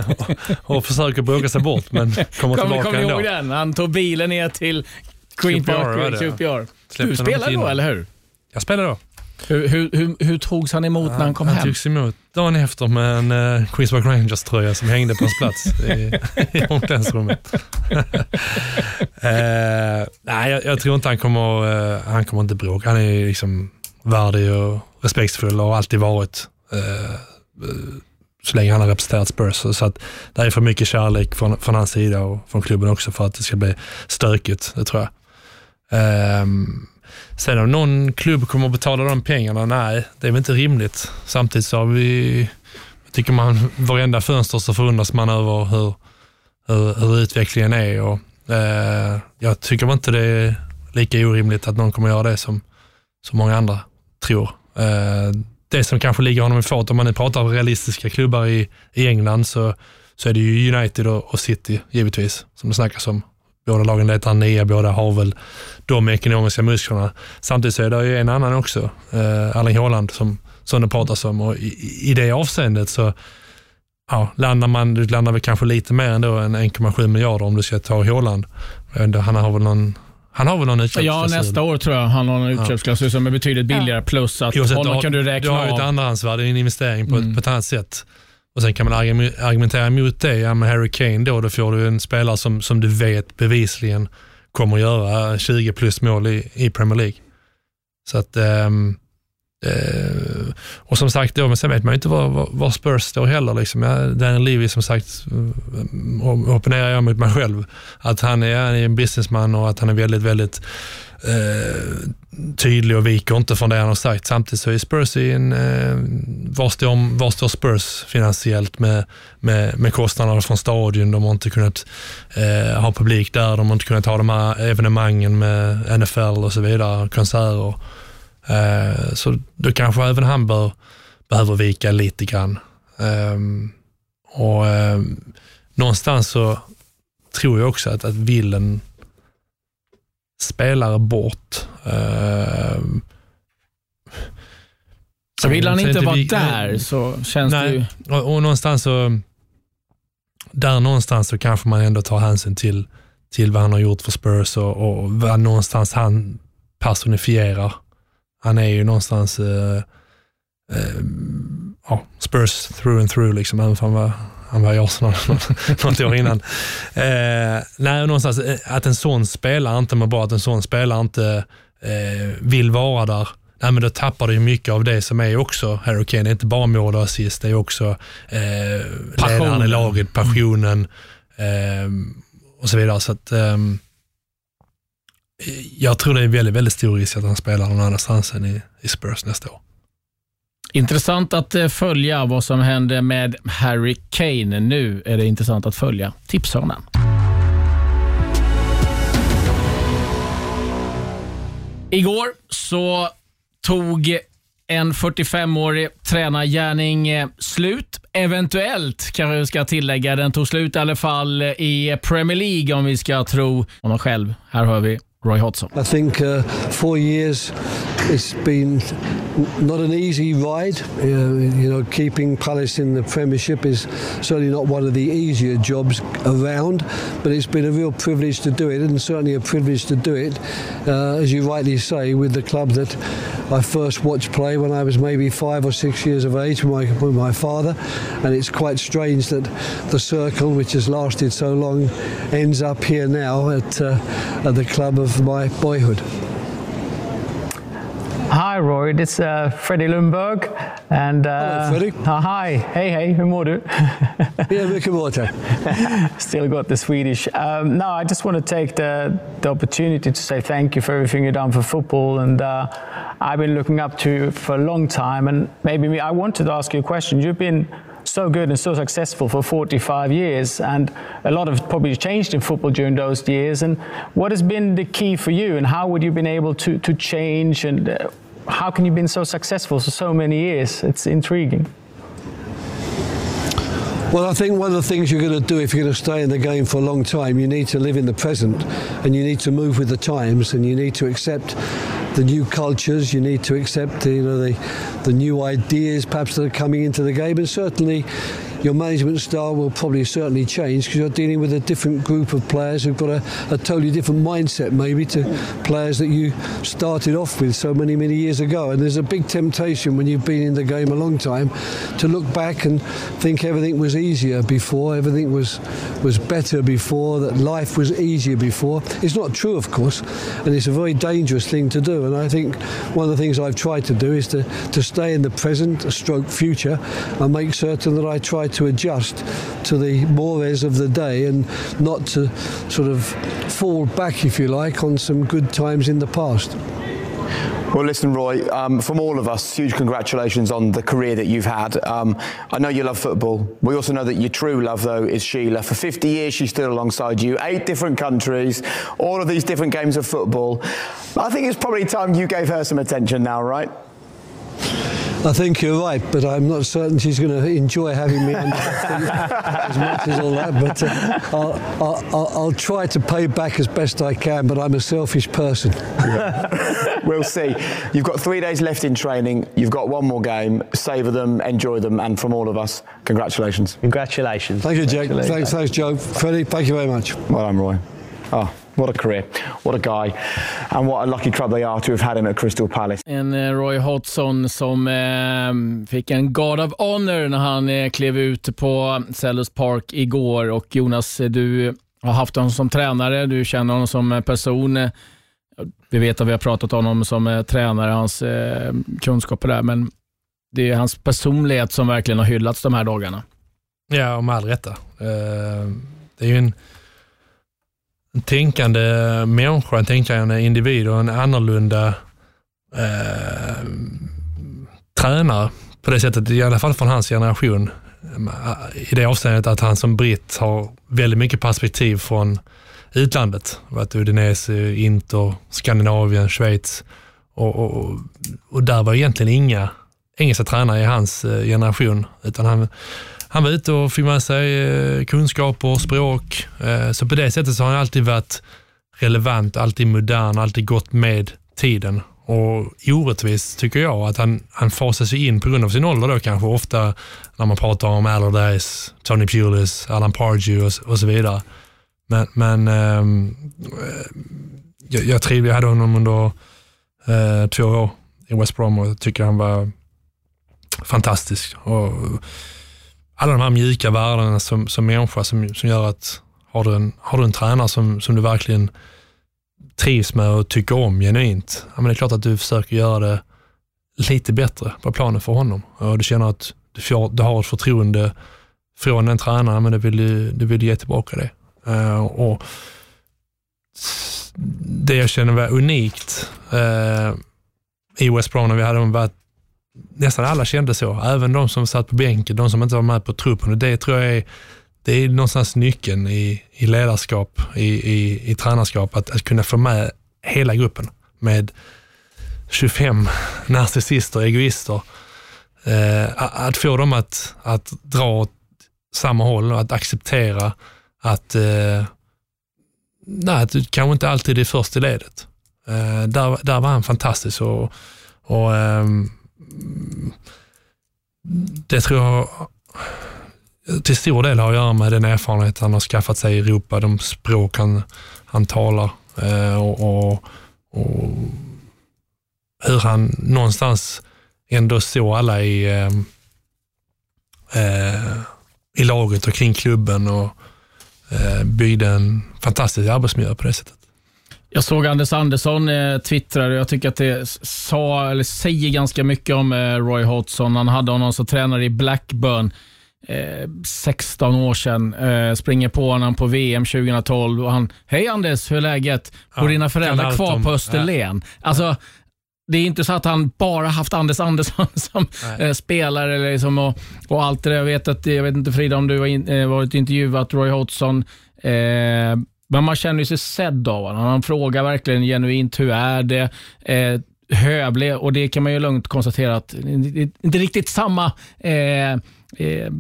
och försöker bråka sig bort men kommer tillbaka
kommer
ändå.
ihåg den? Han tog bilen ner till Queen Park,
det.
QPR. Du spelade då, eller hur?
Jag spelade då.
Hur, hur, hur, hur togs han emot när han kom
han
hem?
togs emot dagen efter med en uh, Queens Park Rangers-tröja som hängde på hans plats i, i omklädningsrummet. Eh, nej, jag, jag tror inte han kommer, uh, han kommer inte bråka. Han är liksom värdig och respektfull och har alltid varit eh, eh, så länge han har representerat Spurs. Så att det är för mycket kärlek från, från hans sida och från klubben också för att det ska bli stökigt, det tror jag. Ehm, sen om någon klubb kommer att betala de pengarna, nej, det är väl inte rimligt. Samtidigt så har vi, jag tycker man, varenda fönster så förundras man över hur, hur, hur utvecklingen är. Och, eh, jag tycker inte det är lika orimligt att någon kommer att göra det som, som många andra tror. Eh, det som kanske ligger honom i fart, om man nu pratar om realistiska klubbar i, i England, så, så är det ju United och, och City givetvis, som det snackas om. Båda lagen letar nia, båda har väl de ekonomiska musklerna. Samtidigt så är det ju en annan också, eh, Erling Haaland, som, som det pratas om. Och i, I det avseendet så ja, landar man, du landar väl kanske lite mer ändå än 1,7 miljarder om du ska ta Haaland. Han har väl någon han har väl någon
Ja,
utköpsklausul?
nästa år tror jag han har en utköpsklausul som är betydligt billigare. Plus att honom
du
kan du
har, du
räkna
har ju ett
av.
andrahandsvärde, en investering på,
Mm.
ett, på ett annat sätt. Och Sen kan man argumentera emot det. Ja, med Harry Kane då, då får du en spelare som, som du vet bevisligen kommer att göra 20 plus mål i, i Premier League. Så att, um, uh, och som sagt, då, men sen vet man ju inte var, var, var Spurs står heller. Liksom. Ja, Daniel Levy som sagt, eh, opponerar jag mot mig själv, att han är, han är en businessman och att han är väldigt, väldigt uh, tydlig och viker inte från det han har sagt. Samtidigt så är Spurs i en, eh, var, står, var står Spurs finansiellt med, med, med kostnaderna från stadion? De har inte kunnat eh, ha publik där, de har inte kunnat ha de här evenemangen med NFL och så vidare, konserter. Eh, så då kanske även han bör, behöver vika lite grann. Ehm, och eh, någonstans så tror jag också att, att villen spelare bort. Ehm,
Så vill han inte vara
vi-
där så känns det ju...
Nej, och, och någonstans så, där någonstans så kanske man ändå tar hänsyn till, till vad han har gjort för Spurs och, och vad någonstans han personifierar. Han är ju någonstans eh, ja, Spurs through and through, liksom, även om han var, han var i Arsenal något år innan. Eh, nej, någonstans eh, att en sån spelare inte mår bra, att en sån spelare inte eh, vill vara där, nej, men då tappar du ju mycket av det som är också Harry Kane. Det är inte bara mål och assist, det är också eh, ledaren i laget, passionen eh, och så vidare. Så att, eh, jag tror det är väldigt, väldigt stor risk att han spelar någon annanstans än i, i Spurs nästa år.
Intressant att eh, följa vad som händer med Harry Kane. Nu är det intressant att följa tipshörnan. Igår så tog en 45-årig tränargärning eh, slut. Eventuellt, kanske jag ska tillägga. Den tog slut i alla fall eh, i Premier League om vi ska tro honom själv. Här hör vi Roy Hodgson.
I think uh, four years it's been not an easy ride. Uh, you know, keeping Palace in the Premiership is certainly not one of the easier jobs around, but it's been a real privilege to do it, and certainly a privilege to do it, uh, as you rightly say, with the club that I first watched play when I was maybe five or six years of age with my, with my father, and it's quite strange that the circle, which has lasted so long, ends up here now at, uh, at the club of my boyhood.
Hi Roy, it's uh, Freddie Lundberg. And, uh,
Hello Freddie.
Uh, hi, hej hej, hur mår du?
Ja, mycket tack.
Still got the Swedish. Um, no, I just want to take the, the opportunity to say thank you for everything you've done for football. And uh, I've been looking up to you for a long time. And maybe me, I wanted to ask you a question. You've been so good and so successful for 45 years, and a lot of probably changed in football during those years. And what has been the key for you, and how would you been able to to change, and uh, how can you been so successful for so many years? It's intriguing.
Well, I think one of the things you're going to do if you're going to stay in the game for a long time, you need to live in the present and you need to move with the times and you need to accept the new cultures, you need to accept you know, the, the new ideas perhaps that are coming into the game. And certainly your management style will probably certainly change because you're dealing with a different group of players who've got a, a totally different mindset maybe to players that you started off with so many, many years ago. And there's a big temptation when you've been in the game a long time to look back and think everything was easier before, everything was, was better before, that life was easier before. It's not true, of course, and it's a very dangerous thing to do. And I think one of the things I've tried to do is to, to stay in the present, stroke future, and make certain that I try to adjust to the mores of the day and not to sort of fall back, if you like, on some good times in the past.
Well, listen, Roy, um, from all of us, huge congratulations on the career that you've had. Um, I know you love football. We also know that your true love, though, is Sheila. For 50 years, she stood alongside you, eight different countries, all of these different games of football. I think it's probably time you gave her some attention now, right?
I think you're right, but I'm not certain she's going to enjoy having me on as much as all that. But uh, I'll, I'll, I'll, I'll try to pay back as best I can, but I'm a selfish person.
we'll see. You've got three days left in training. You've got one more game. Savour them, enjoy them, and from all of us, congratulations.
Congratulations.
Thank you, Jake. Thanks, thanks, Joe. Freddie, thank you very much.
Well done, Roy. Oh, what a career. What a guy. And what a lucky club they are to have had him at Crystal Palace.
En eh, Roy Hodgson som eh, fick en Guard of Honor när han eh, klev ut på Sellers Park igår. Och Jonas, eh, du har haft honom som tränare, du känner honom som eh, person. Vi vet att vi har pratat om honom som eh, tränare, hans eh, kunskaper där, men det är hans personlighet som verkligen har hyllats de här dagarna.
Ja, och med all rätta. Eh, Det är ju en, en tänkande människa, en tänkande individ och en annorlunda eh, tränare på det sättet, i alla fall från hans generation. I det avseendet att han som britt har väldigt mycket perspektiv från utlandet. Varit Udinese, Inter, Skandinavien, Schweiz och, och, och där var egentligen inga engelska tränare i hans eh, generation, utan han, han var ute och fick med sig eh, kunskaper och språk. Eh, så på det sättet så har han alltid varit relevant, alltid modern, alltid gått med tiden. Och orättvist tycker jag att han, han fasas in på grund av sin ålder då kanske ofta när man pratar om Allardyce, Tony Pulis, Alan Pardew och, och så vidare. Men, men ehm, eh, jag, jag trivs, jag hade honom under eh, två år i West Brom och tycker han var fantastisk. Och alla de här mjuka värdena som, som människa som, som gör att har du en, har du en tränare som, som du verkligen trivs med och tycker om genuint, ja, men det är klart att du försöker göra det lite bättre på planen för honom. Och du känner att du, får, du har ett förtroende från den tränaren, men du vill, du, du vill ge tillbaka det. Uh, och det jag känner var unikt uh, i West Brom när vi hade var att nästan alla kände så. Även de som satt på bänken, de som inte var med på truppen. Och det tror jag är, det är någonstans nyckeln i, i ledarskap, i, i, i tränarskap, att, att kunna få med hela gruppen med 25 narcissister, egoister. Eh, att få dem att, att dra åt samma håll och att acceptera att, eh, nej, att du kanske inte alltid är först i ledet. Eh, där, där var han fantastisk och, och eh, det tror jag till stor del har att göra med den erfarenhet han har skaffat sig i Europa, de språk han, han talar eh, och, och, och, hur han någonstans ändå såg alla i, eh, eh, i laget och kring klubben och eh, byggde en fantastisk arbetsmiljö på det sättet.
Jag såg Anders Andersson eh, twittra och jag tycker att det sa, eller säger ganska mycket om eh, Roy Hodgson. Han hade honom som tränare i Blackburn eh, 16 år sedan. Eh, springer på honom på VM 2012 och han, hej Anders, hur är läget? Bor ja, dina föräldrar kvar om, på Österlen? Ja. Alltså, det är inte så att han bara haft Anders Andersson som eh, spelare eller liksom och, och, allt det där. Jag vet, att, jag vet inte Frida om du har in, eh, varit intervjuat Roy Hodgson. Eh, men man känner sig sedd av honom. Han frågar verkligen genuint, hur är det? Eh, hövlig och det kan man ju lugnt konstatera att det är inte riktigt samma eh, eh,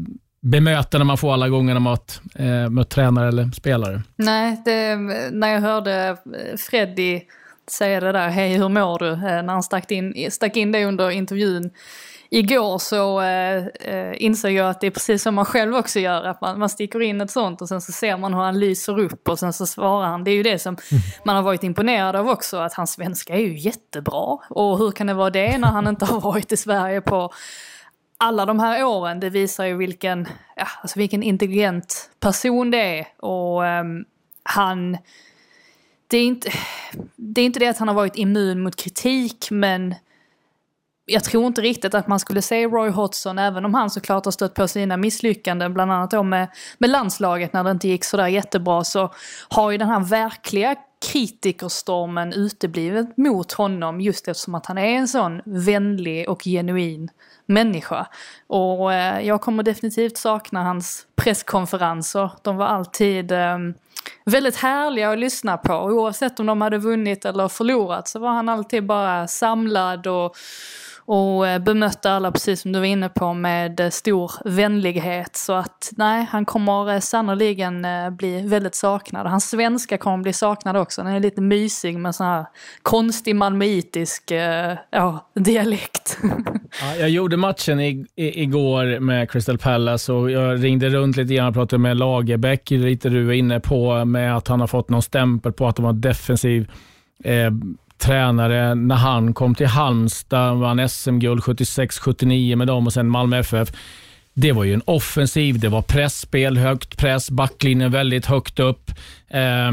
bemötande man får alla gånger när man eh, mött tränare eller spelare.
Nej, det, när jag hörde Freddy säga det där, hej hur mår du? Eh, när han stack in, stack in det under intervjun igår så eh, eh, insåg jag att det är precis som man själv också gör. Att man, man sticker in ett sånt och sen så ser man hur han lyser upp och sen så svarar han. Det är ju det som mm. man har varit imponerad av också, att hans svenska är ju jättebra. Och hur kan det vara det när han inte har varit i Sverige på alla de här åren? Det visar ju vilken, ja, alltså vilken intelligent person det är. Och um, han... Det är, inte, det är inte det att han har varit immun mot kritik, men jag tror inte riktigt att man skulle se Roy Hodgson, även om han såklart har stött på sina misslyckanden, bland annat då med, med landslaget när det inte gick sådär jättebra, så har ju den här verkliga kritikerstormen uteblivit mot honom just eftersom att han är en sån vänlig och genuin människa. Och eh, jag kommer definitivt sakna hans presskonferenser. De var alltid eh, väldigt härliga att lyssna på. Oavsett om de hade vunnit eller förlorat så var han alltid bara samlad och och eh, bemötte alla, precis som du var inne på, med eh, stor vänlighet. Så att nej, han kommer eh, sannoliken bli väldigt saknad. Hans svenska kommer bli saknad också. Den är lite mysig med sån här konstig malmöitisk ja, dialekt.
Ja, jag gjorde matchen i, i, igår med Crystal Palace och jag ringde runt lite grann och pratade med Lagerbäck, lite du var inne på, med att han har fått någon stämpel på att de har defensiv eh, tränare när han kom till Halmstad, vann SM-guld 76-79 med dem och sen Malmö FF. Det var ju en offensiv, det var pressspel, högt press, backlinjen väldigt högt upp. Eh,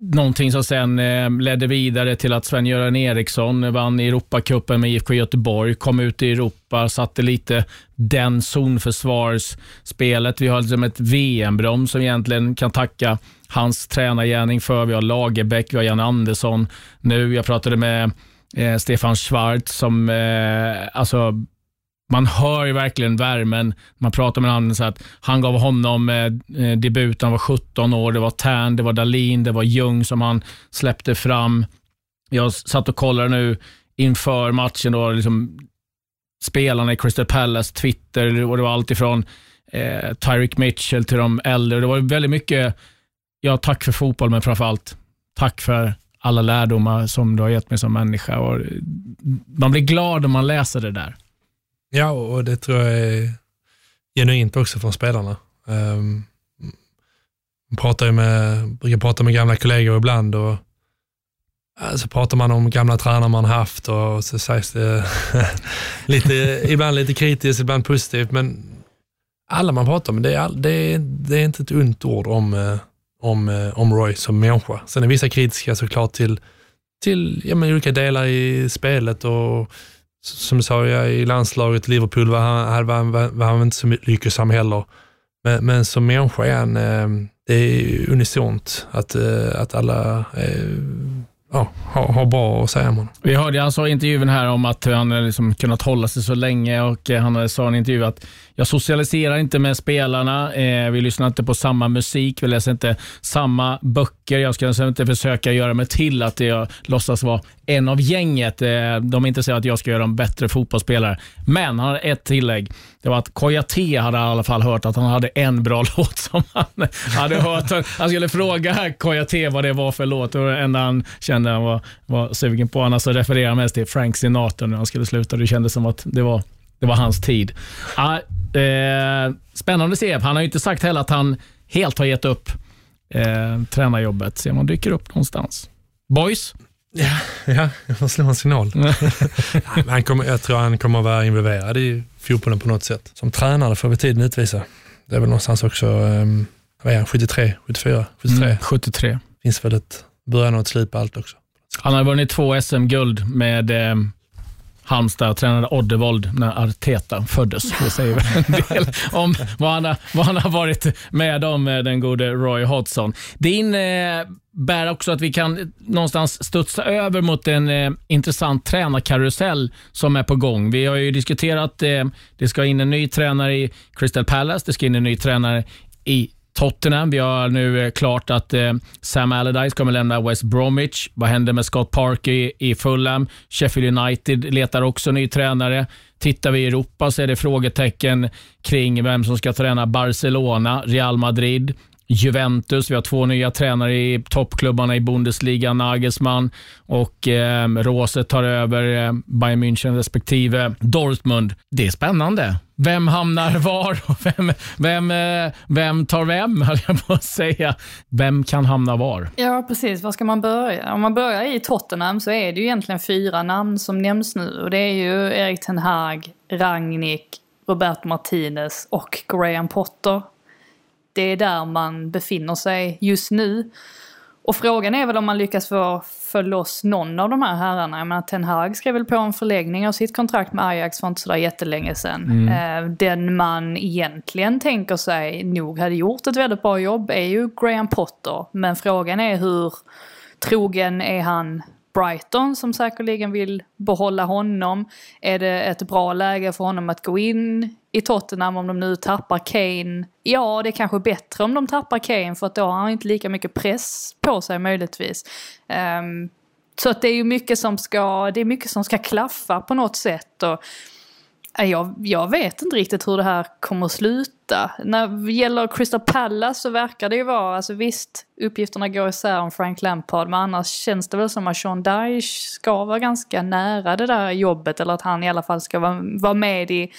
någonting som sen eh, ledde vidare till att Sven-Göran Eriksson vann Europacupen med IFK Göteborg, kom ut i Europa, satte lite den zonförsvarsspelet. Vi har liksom ett VM-broms som egentligen kan tacka hans tränargärning för. Vi har Lagerbäck, vi har Jan Andersson nu. Jag pratade med eh, Stefan Schwarz som, eh, alltså man hör ju verkligen värmen. Man pratar med honom så att han gav honom eh, eh debut, han var 17 år. Det var Tern, det var Dalin, det var Ljung som han släppte fram. Jag satt och kollade nu inför matchen, då, liksom, spelarna i Crystal Palace, Twitter och det var allt ifrån eh, Tyreek Mitchell till de äldre. Det var väldigt mycket ja, tack för fotboll, men framför allt tack för alla lärdomar som du har gett mig som människa. Och man blir glad när man läser det där.
Ja, och det tror jag är genuint också från spelarna. Um, pratar med, brukar prata med gamla kollegor ibland och så pratar man om gamla tränare man haft och så sägs det lite, ibland lite kritiskt, ibland positivt. Men alla man pratar med, det är, det är, det är inte ett ont ord om, eh, om, eh, om Roy som människa. Sen är vissa kritiska såklart till, till ja, men olika delar i spelet och som du sa, i landslaget, Liverpool var han, var, var, var han inte så lyckosam heller. Men, men som människa är han, eh, det är unisont att, eh, att alla ja, har, har bra att säga om honom.
Vi hörde han sa i intervjun här om att han har liksom kunnat hålla sig så länge och han sa i en intervju att jag socialiserar inte med spelarna, eh, vi lyssnar inte på samma musik, vi läser inte samma böcker. Jag ska alltså inte försöka göra mig till att jag låtsas vara en av gänget. Eh, de är intresserade av att jag ska göra dem bättre fotbollsspelare. Men han har ett tillägg. Det var att Koyate hade i alla fall hört att han hade en bra låt som han hade hört. Han skulle fråga Koyate vad det var för låt och det enda han kände han var, var sugen på. Annars så refererar han mest till Frank Sinatra när han skulle sluta. Det kändes som att det var, det var hans tid. Ah, eh, spännande att se. Han har ju inte sagt heller att han helt har gett upp eh, tränarjobbet. Se om han dyker upp någonstans. Boys?
Ja, ja jag får slå en signal. han kommer, jag tror han kommer att vara involverad i fotbollen på något sätt. Som tränare får vi tiden utvisa. Det är väl någonstans också, um, vad är han, 73, 74, 73?
Mm, 73.
Finns väl ett början och ett slut på allt också.
Han har vunnit två SM-guld med eh, Halmstad tränade Oddevold när Arteta föddes. Det säger väl en del om vad han, har, vad han har varit med om, eh, den gode Roy Hodgson. Det innebär eh, också att vi kan någonstans studsa över mot en eh, intressant tränarkarusell som är på gång. Vi har ju diskuterat, eh, det ska in en ny tränare i Crystal Palace, det ska in en ny tränare i Tottenham. Vi har nu eh, klart att eh, Sam Allardyce kommer lämna West Bromwich. Vad händer med Scott Parker i, i Fulham? Sheffield United letar också ny tränare. Tittar vi i Europa så är det frågetecken kring vem som ska träna Barcelona, Real Madrid, Juventus. Vi har två nya tränare i toppklubbarna i Bundesliga, Nagelsmann och eh, Rose tar över eh, Bayern München respektive Dortmund. Det är spännande. Vem hamnar var och vem, vem, eh, vem tar vem, höll jag på att säga. Vem kan hamna var?
Ja, precis. Var ska man börja? Om man börjar i Tottenham så är det ju egentligen fyra namn som nämns nu. Och det är ju Erik Ten Hag, Rangnick, Roberto Martinez och Graham Potter det är där man befinner sig just nu. Och frågan är väl om man lyckas få, få loss någon av de här herrarna. Jag menar, Ten Hag skrev väl på en förlängning av sitt kontrakt med Ajax för inte sådär jättelänge sedan. Mm. Eh, den man egentligen tänker sig nog hade gjort ett väldigt bra jobb är ju Graham Potter. Men frågan är hur trogen är han Brighton som säkerligen vill behålla honom. Är det ett bra läge för honom att gå in i Tottenham om de nu tappar Kane? Ja, det är kanske bättre om de tappar Kane för att då har han inte lika mycket press på sig möjligtvis. Um, så att det är ju mycket som ska, det är mycket som ska klaffa på något sätt. Och, eh, jag, jag vet inte riktigt hur det här kommer att sluta. När det gäller Crystal Palace så verkar det ju vara, alltså visst, uppgifterna går isär om Frank Lampard, men annars känns det väl som att Sean Dyche ska vara ganska nära det där jobbet, eller att han i alla fall ska vara, vara med i,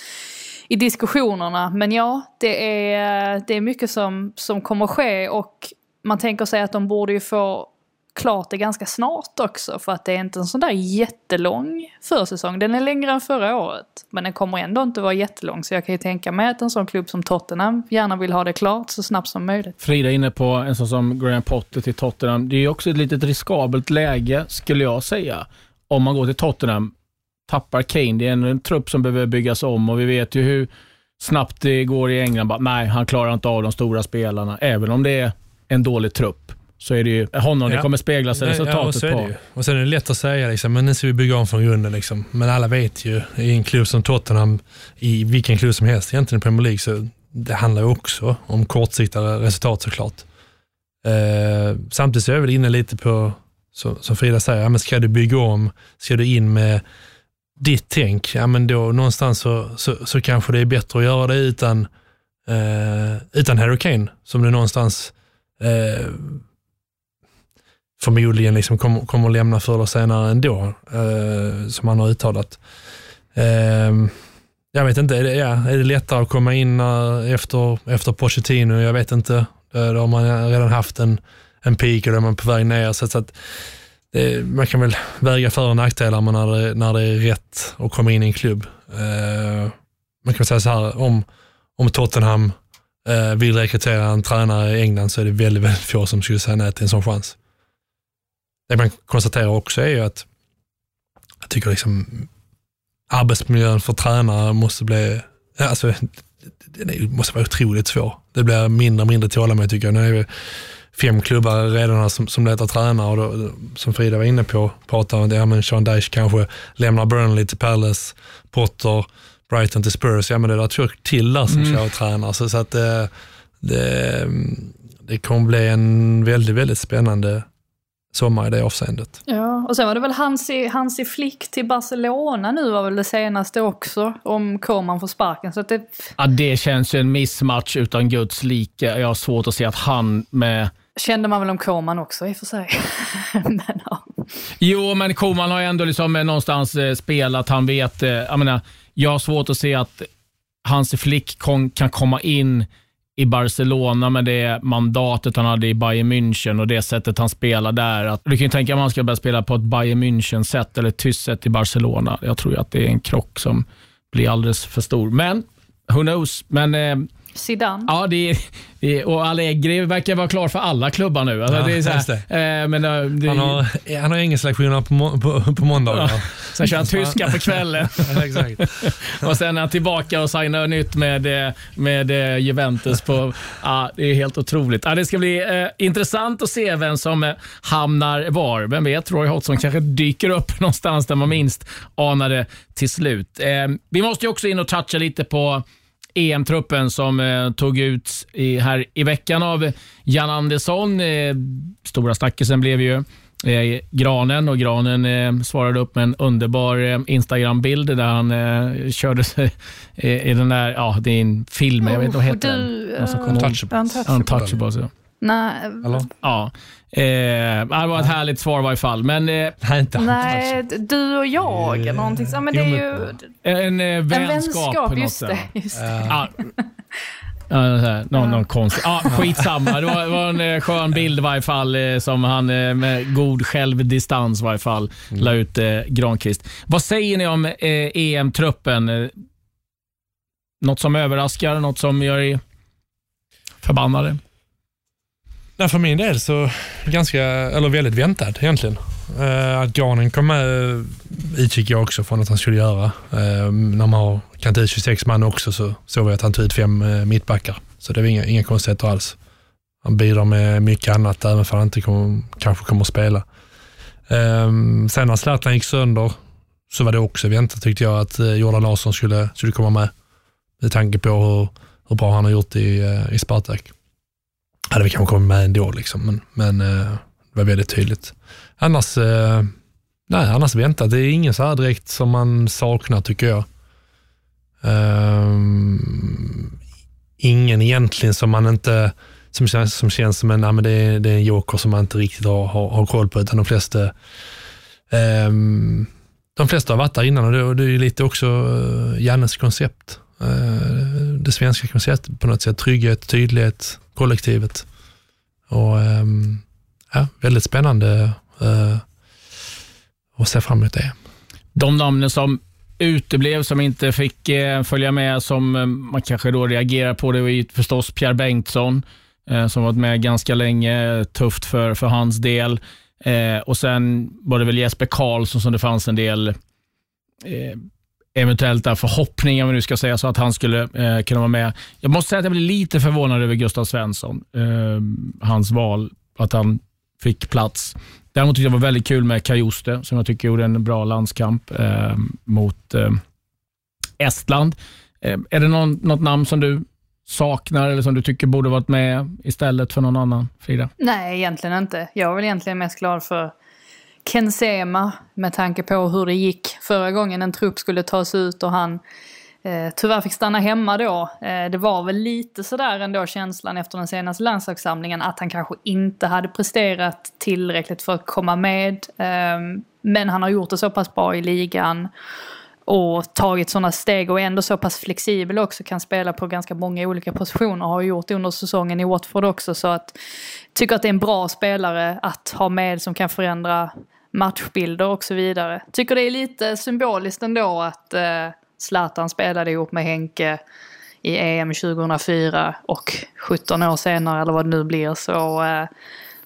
i diskussionerna. Men ja, det är, det är mycket som, som kommer ske och man tänker sig att de borde ju få klart det ganska snart också för att det är inte en sån där jättelång försäsong. Den är längre än förra året men den kommer ändå inte vara jättelång så jag kan ju tänka mig att en sån klubb som Tottenham gärna vill ha det klart så snabbt som möjligt.
Frida är inne på en sån som Graham Potter till Tottenham. Det är ju också ett litet riskabelt läge skulle jag säga. Om man går till Tottenham, tappar Kane, det är en, en trupp som behöver byggas om och vi vet ju hur snabbt det går i England. Bara, nej, han klarar inte av de stora spelarna, även om det är en dålig trupp så är det ju honom ja. det kommer speglas i resultatet
ja,
på.
Och sen är det lätt att säga, liksom, men nu ska vi bygga om från grunden. Liksom. Men alla vet ju, i en klubb som Tottenham, i vilken klubb som helst egentligen i Premier League, så det handlar ju också om kortsiktiga resultat såklart. Eh, samtidigt så är jag väl inne lite på, så, som Frida säger, ja, men ska du bygga om, ska du in med ditt tänk, ja men då någonstans så, så, så kanske det är bättre att göra det utan, eh, utan hurricane som du någonstans eh, förmodligen liksom kommer, kommer att lämna förr eller senare ändå, eh, som han har uttalat. Eh, jag vet inte, är det, ja, är det lättare att komma in eh, efter, efter Pochettino? Jag vet inte. Eh, då har man redan haft en, en peak och då är man på väg ner. Så att, det, man kan väl väga för och nackdelar när det, när det är rätt att komma in i en klubb. Eh, man kan säga så här, om, om Tottenham eh, vill rekrytera en tränare i England så är det väldigt, väldigt få som skulle säga nej till en sån chans. Det man konstaterar också är ju att jag tycker liksom arbetsmiljön för tränare måste bli, alltså, det måste vara otroligt svår. Det blir mindre och mindre tålamod tycker jag. Nu är vi fem klubbar redan som, som letar tränare och då, som Frida var inne på, pratar om att ja, men Sean Dyche kanske lämnar Burnley till Palace, Potter, Brighton till Spurs. Ja men det är två till där som
Mm.
kör tränare. Så, så att det, det, det kommer bli en väldigt, väldigt spännande sommar i det avseendet.
Ja, och sen var det väl Hansi, Hansi Flick till Barcelona nu var väl det senaste också, om Koman får sparken. Så att det,
Ja, det känns ju en missmatch utan Guds like. Jag har svårt att se att han med
kände man väl om Koman också i och för sig. Men, ja.
Jo, men Koman har ju ändå liksom eh, någonstans eh, spelat. Han vet... eh, Jag, menar, jag har svårt att se att hans Flick kon- kan komma in i Barcelona med det mandatet han hade i Bayern München och det sättet han spelar där. Att, du kan ju tänka dig om han ska börja spela på ett Bayern München-sätt eller ett tyskt sätt i Barcelona. Jag tror ju att det är en krock som blir alldeles för stor. Men, who knows? Men, eh,
Zidane.
Ja, det är, det är, och Allegri verkar vara klar för alla klubbar nu. Alltså,
Ja,
det är så här,
just
eh, men, eh, det,
Han har, han har engelsklektioner på, må, på, på måndagar.
Ja, sen kör han tyska på kvällen.
Ja,
och sen är han tillbaka och signar nytt med, eh, med Juventus. På, ja, det är helt otroligt. Ja, det ska bli eh, intressant att se vem som hamnar var. Vem vet, Roy Hodgson kanske dyker upp någonstans där man minst anar det till slut. Eh, vi måste ju också in och toucha lite på EM-truppen som eh, tog ut i, här i veckan av Jan Andersson. Eh, stora snackisen blev ju eh, Granen och Granen eh, svarade upp med en underbar eh, Instagram-bild där han eh, körde sig i den där, ja det är en film, jag vet inte vad heter
Oh, du,
den? Alltså,
Untouchables.
Untouchables. ja.
Nej,
Ja. Eh, det var ett härligt svar i varje fall. Men, eh,
nej, du och jag eller någonting så. Men det är ju
En eh,
en
vänskap.
vänskap,
på något
just det. Just det.
Ja. Ja, någon, någon konstig. Ja, skitsamma. Det var, det var en eh, skön bild i varje fall eh, som han eh, med god självdistans i varje fall la ut eh, Granqvist. Vad säger ni om eh, EM-truppen? Eh, Något som överraskar? Något som gör er förbannade?
Nej, för min del så ganska, eller väldigt väntad egentligen. Uh, att Granen kom med eh, utgick jag också från att han skulle göra. Uh, när man har kan ta ut 26 man också så såg vi att han tog ut fem uh, mittbackar. Så det var inga, inga konstigheter alls. Han bidrar med mycket annat även för han inte kommer, kanske kommer att spela. Eh, sen när Zlatan gick sönder så var det också väntat tyckte jag att Jordan Larsson skulle, skulle komma med. Med tanke på hur, hur bra han har gjort i, i Spartak hade vi kanske kommit med ändå, liksom, men, men eh, det var väldigt tydligt. Annars, eh, nej, annars väntat. Det är ingen så här direkt som man saknar tycker jag. Um, ingen egentligen som man inte, som känns som, känns som en, men det, är, det är en joker som man inte riktigt har, har, har koll på, utan de flesta um, de flesta har varit där innan och det, och det är lite också eh, Jannes koncept. Uh, det svenska konceptet på något sätt. Trygghet, tydlighet, kollektivet. Och ehm, ja, väldigt spännande eh, att se fram emot det.
De namnen som uteblev, som inte fick eh, följa med, som eh, man kanske då reagerar på, det var ju förstås Pierre Bengtsson, som varit med ganska länge. Tufft för, för hans del. Och Sen var det väl Jesper Karlsson som det fanns en del eventuella eventuellt förhoppningar, om vi nu ska säga så, att han skulle eh, kunna vara med. Jag måste säga att jag blev lite förvånad över Gustav Svensson. Eh, hans val, att han fick plats. Däremot tyckte jag det var väldigt kul med Kajuste, som jag tycker gjorde en bra landskamp eh, mot eh, Estland. Eh, är det någon, något namn som du saknar eller som du tycker borde varit med istället för någon annan, Frida?
Nej, egentligen inte. Jag är väl egentligen mest glad för Ken Sema med tanke på hur det gick förra gången en trupp skulle tas ut och han eh, tyvärr fick stanna hemma då. Eh, det var väl lite sådär ändå känslan efter den senaste landslagssamlingen att han kanske inte hade presterat tillräckligt för att komma med. Eh, men han har gjort det så pass bra i ligan och tagit sådana steg och är ändå så pass flexibel också, kan spela på ganska många olika positioner och har gjort det under säsongen i Watford också. Så att tycker att det är en bra spelare att ha med som kan förändra matchbilder och så vidare. Tycker det är lite symboliskt ändå att eh, Zlatan spelade ihop med Henke i EM 2004 och 17 år senare eller vad det nu blir så, eh,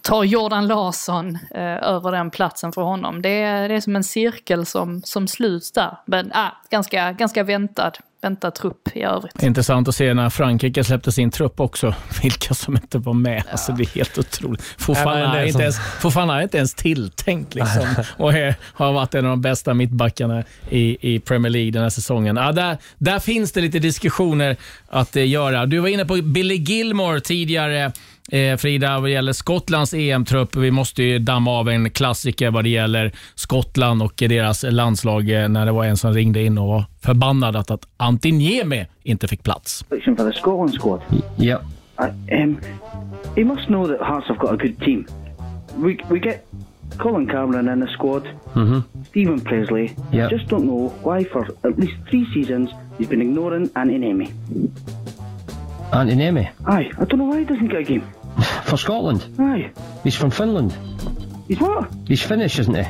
tar Jordan Larsson eh, över den platsen för honom. Det är, det är som en cirkel som, som sluts där. Men ah, ganska, ganska väntad, väntad trupp i övrigt.
Intressant att se när Frankrike släppte sin trupp också, vilka som inte var med. Ja. Alltså, det är helt otroligt. Fofana är, inte ens, Fofana är inte ens tilltänkt liksom. och är, har varit en av de bästa mittbackarna i, i Premier League den här säsongen. Ja, där, där finns det lite diskussioner att eh, göra. Du var inne på Billy Gilmore tidigare eh, Frida, vad det gäller Skottlands EM-trupp. Vi måste ju damma av en klassiker vad det gäller Skottland och deras landslag eh, när det var en som ringde in och var förbannad att, att Antin Niemi inte fick plats.
For the Scotland squad.
Yeah.
I, um, you must know that Hearts have got a good team. We, we get Colin Cameron in the squad,
mm-hmm.
Stephen Presley.
Yep.
I just don't know why for at least three seasons he's been ignoring Antti Niemi.
Antti Niemi?
Aye, I don't know why he doesn't get a game.
For Scotland?
Aye.
He's from Finland.
He's what?
He's Finnish, isn't he?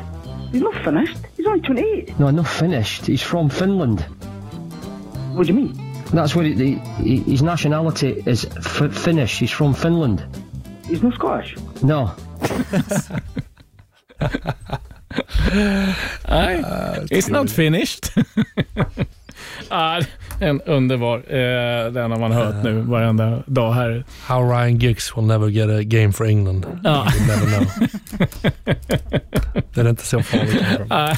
He's not finished. He's only 28.
No, not finished. He's from Finland.
What do you mean?
That's where he, he, his nationality is f- Finnish. He's from Finland.
He's not Scottish?
No.
Nej, it's not finished. ah, en underbar. Eh, den har man hört nu varenda dag här.
How Ryan Giggs will never get a game for England.
Ja.
You never know. det är inte så farligt.
Ah,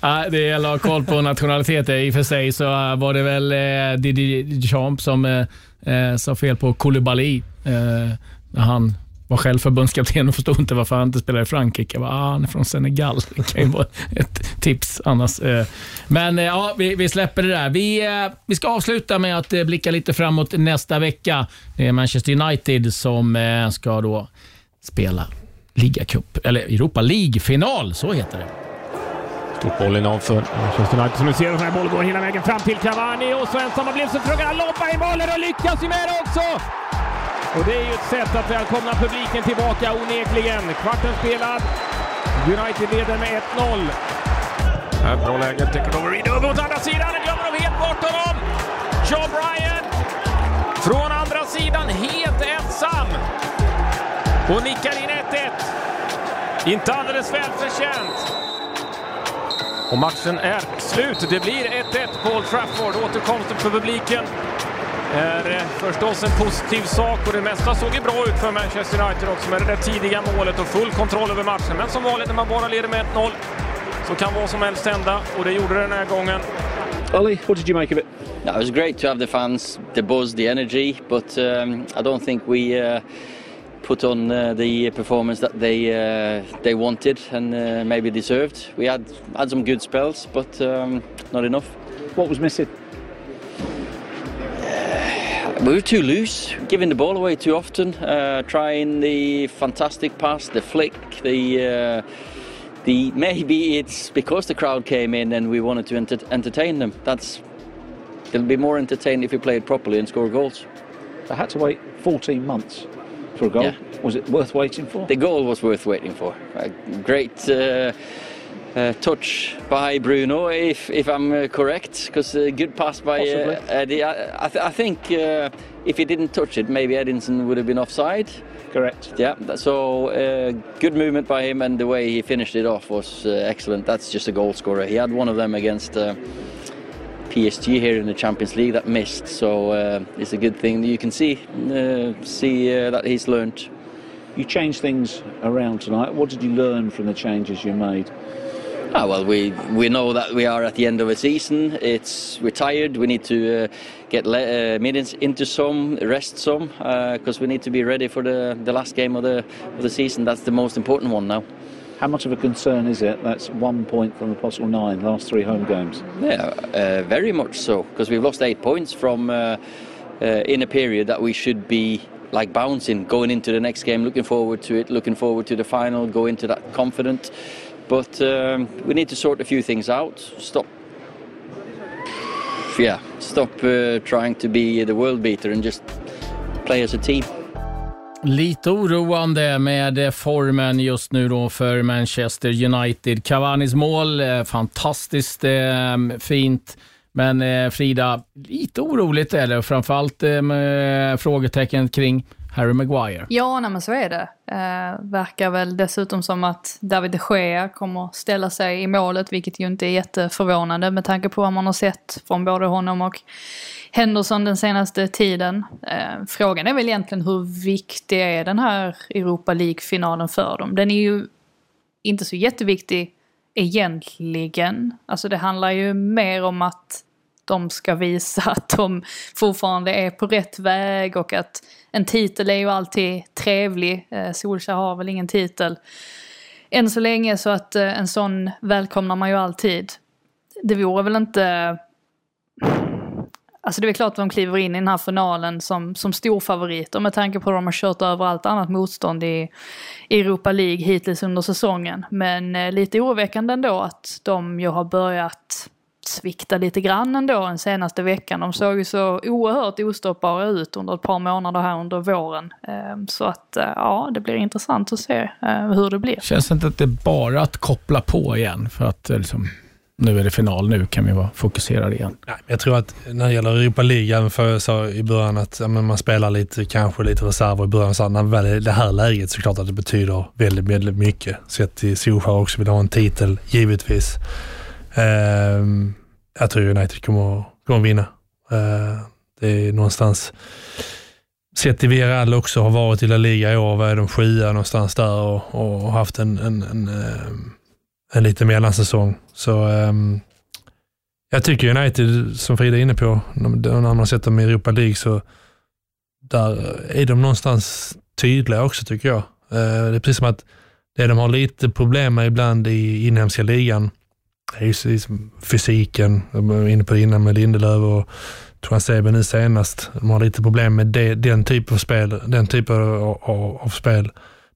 ah, det gäller att ha koll på nationaliteter. I och för sig så ah, var det väl eh, Didi Deschamps som eh, eh, sa fel på Koulibaly. Eh, han var själv förbundskapten och förstod inte varför han inte spelar i Frankrike. Jag bara, ah, han är från Senegal. Det kan ju vara ett tips annars. Eh. Men eh, ja, vi, vi släpper det där. Vi, eh, vi ska avsluta med att blicka lite framåt nästa vecka. Det är Manchester United som ska då spela ligacup, eller Europa League-final, så heter det.
Stort boll innanför Manchester United som ni ser. Den här bollen går hela vägen fram till Cavani och så ensam blev blivit så försöker han loppar i målet och lyckas ju med det också! Och det är ju ett sätt att välkomna publiken tillbaka onekligen. Kvarten spelad. United leder med 1-0. Här bra läge. Over Reed över åt andra sidan. Glömmer de helt bort honom. Joe Bryan från andra sidan helt ensam. Och nickar in 1-1. Inte alldeles välförtjänt. Och matchen är slut. Det blir 1-1 på Old Trafford. Återkomsten för publiken är eh, förstås en positiv sak och det mesta såg ju bra ut för Manchester United också med det där tidiga målet och full kontroll över matchen. Men som vanligt när man bara leder med 1-0 så kan vad som helst hända och det gjorde det den här gången.
Ollie, what did you make of it? No, it was great to have the fans, the buzz, the energy, but um, I don't think we uh, put on uh, the performance that they uh, they wanted and uh, maybe deserved. We had had some good spells, but um, not enough.
What was missing?
We were too loose, giving the ball away too often, uh, trying the fantastic pass, the flick, the uh, the maybe it's because the crowd came in and we wanted to enter- entertain them. That's they'll be more entertained if we play it properly and score goals.
I had to wait 14 months for a goal.
Yeah.
Was it worth waiting for?
The goal was worth waiting for. A great uh, uh, touch by Bruno, if if I'm uh, correct, because a good pass by uh, Eddie. I, I, th- I think uh, if he didn't touch it, maybe Edinson would have been offside.
Correct.
Yeah. So uh, good movement by him, and the way he finished it off was uh, excellent. That's just a goal scorer. He had one of them against. Uh, PSG here in the Champions League that missed, so uh, it's a good thing. That you can see uh, see uh, that he's learned.
You changed things around tonight. What did you learn from the changes you made?
Ah, well, we we know that we are at the end of a season. It's we're tired. We need to uh, get le- uh, minutes into some, rest some, because we need to be ready for the, the last game of the of the season. That's the most important one now.
How much of a concern is it? That's one point from the possible nine, last three home games.
Yeah, uh, very much so, because we've lost eight points from uh, uh, in a period that we should be like bouncing, going into the next game, looking forward to it, looking forward to the final, go into that confident. But um, we need to sort a few things out. Stop. Yeah, stop uh, trying to be the world beater and just play as a team.
Lite oroande med formen just nu då för Manchester United. Cavanis mål, eh, fantastiskt eh, fint. Men eh, Frida, lite oroligt är det. Framförallt eh, med frågetecken kring Harry Maguire.
Ja, nej, men så är det. Eh, verkar väl dessutom som att David de Gea kommer ställa sig i målet, vilket ju inte är jätteförvånande med tanke på vad man har sett från både honom och Henderson den senaste tiden. Eh, frågan är väl egentligen hur viktig är den här Europa League-finalen för dem? Den är ju inte så jätteviktig egentligen. Alltså det handlar ju mer om att de ska visa att de fortfarande är på rätt väg och att en titel är ju alltid trevlig. Eh, Solskjaer har väl ingen titel än så länge så att eh, en sån välkomnar man ju alltid. Det vore väl inte... Alltså det är klart att de kliver in i den här finalen som, som storfavoriter med tanke på att de har kört över allt annat motstånd i Europa League hittills under säsongen. Men eh, lite oroväckande ändå att de ju har börjat svikta lite grann ändå den senaste veckan. De såg ju så oerhört ostoppbara ut under ett par månader här under våren. Ehm, Så att eh, ja, det blir intressant att se eh, hur det blir.
Känns det inte att det är bara att koppla på igen? För att eh, liksom, nu är det final, nu kan vi vara fokuserade igen.
Nej, jag tror att när det gäller Europa League, även för jag sa i början att ja, men man spelar lite, kanske lite reserver i början, så när väl är det här läget så klart att det betyder väldigt, väldigt mycket. Sett till Solskjaer också vill ha en titel, givetvis. Ehm, jag tror United kommer, kommer vinna. Ehm, det är någonstans, sett till Villarreal också har varit i La Liga i år, vad är de sjua någonstans där och, och haft en, en, en, ehm, en lite mellansäsong. Så jag tycker United, som Frida är inne på, när man har sett dem i Europa League så där är de någonstans tydliga också tycker jag. Det är precis som att det de har lite problem med ibland i inhemska ligan, det är ju fysiken, jag var inne på det innan med Lindelöf och Transebe nu senast. De har lite problem med det, den typen av spel, den typen av, av, av spel.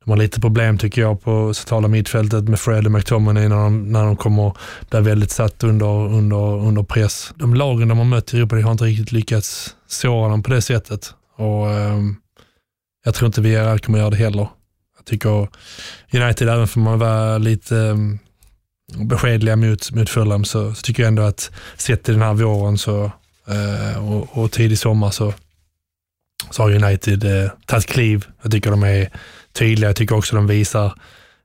De har lite problem tycker jag på centrala mittfältet med Fred och McTominay när de, när de kommer bli väldigt satt under, under, under press. De lagen de har mött i Europa de har inte riktigt lyckats såra dem på det sättet. Och eh, Jag tror inte vi kommer göra det heller. Jag tycker United, även får man vara lite ehm, beskedliga mot, mot Fulham, så, så tycker jag ändå att sett till den här våren så, eh, och, och tidig sommar så, så har United eh, tagit kliv. Jag tycker de är tydliga. Jag tycker också de visar,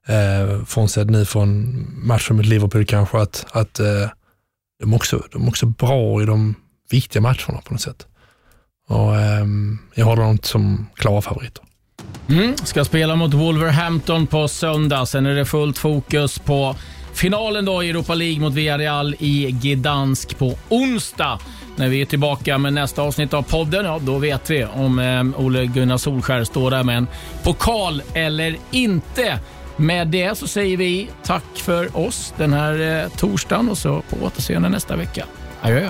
eh, frånsett nu från matchen mot Liverpool kanske, att, att eh, de, också, de är också bra i de viktiga matcherna på något sätt. Och, eh, jag har dem som klara favoriter.
Mm, ska spela mot Wolverhampton på söndag. Sen är det fullt fokus på finalen då i Europa League mot Villarreal i Gdansk på onsdag. När vi är tillbaka med nästa avsnitt av podden, ja då vet vi om eh, Ole Gunnar Solskär står där med en pokal eller inte. Med det så säger vi tack för oss den här eh, torsdagen och så på återseende nästa vecka. Adjö.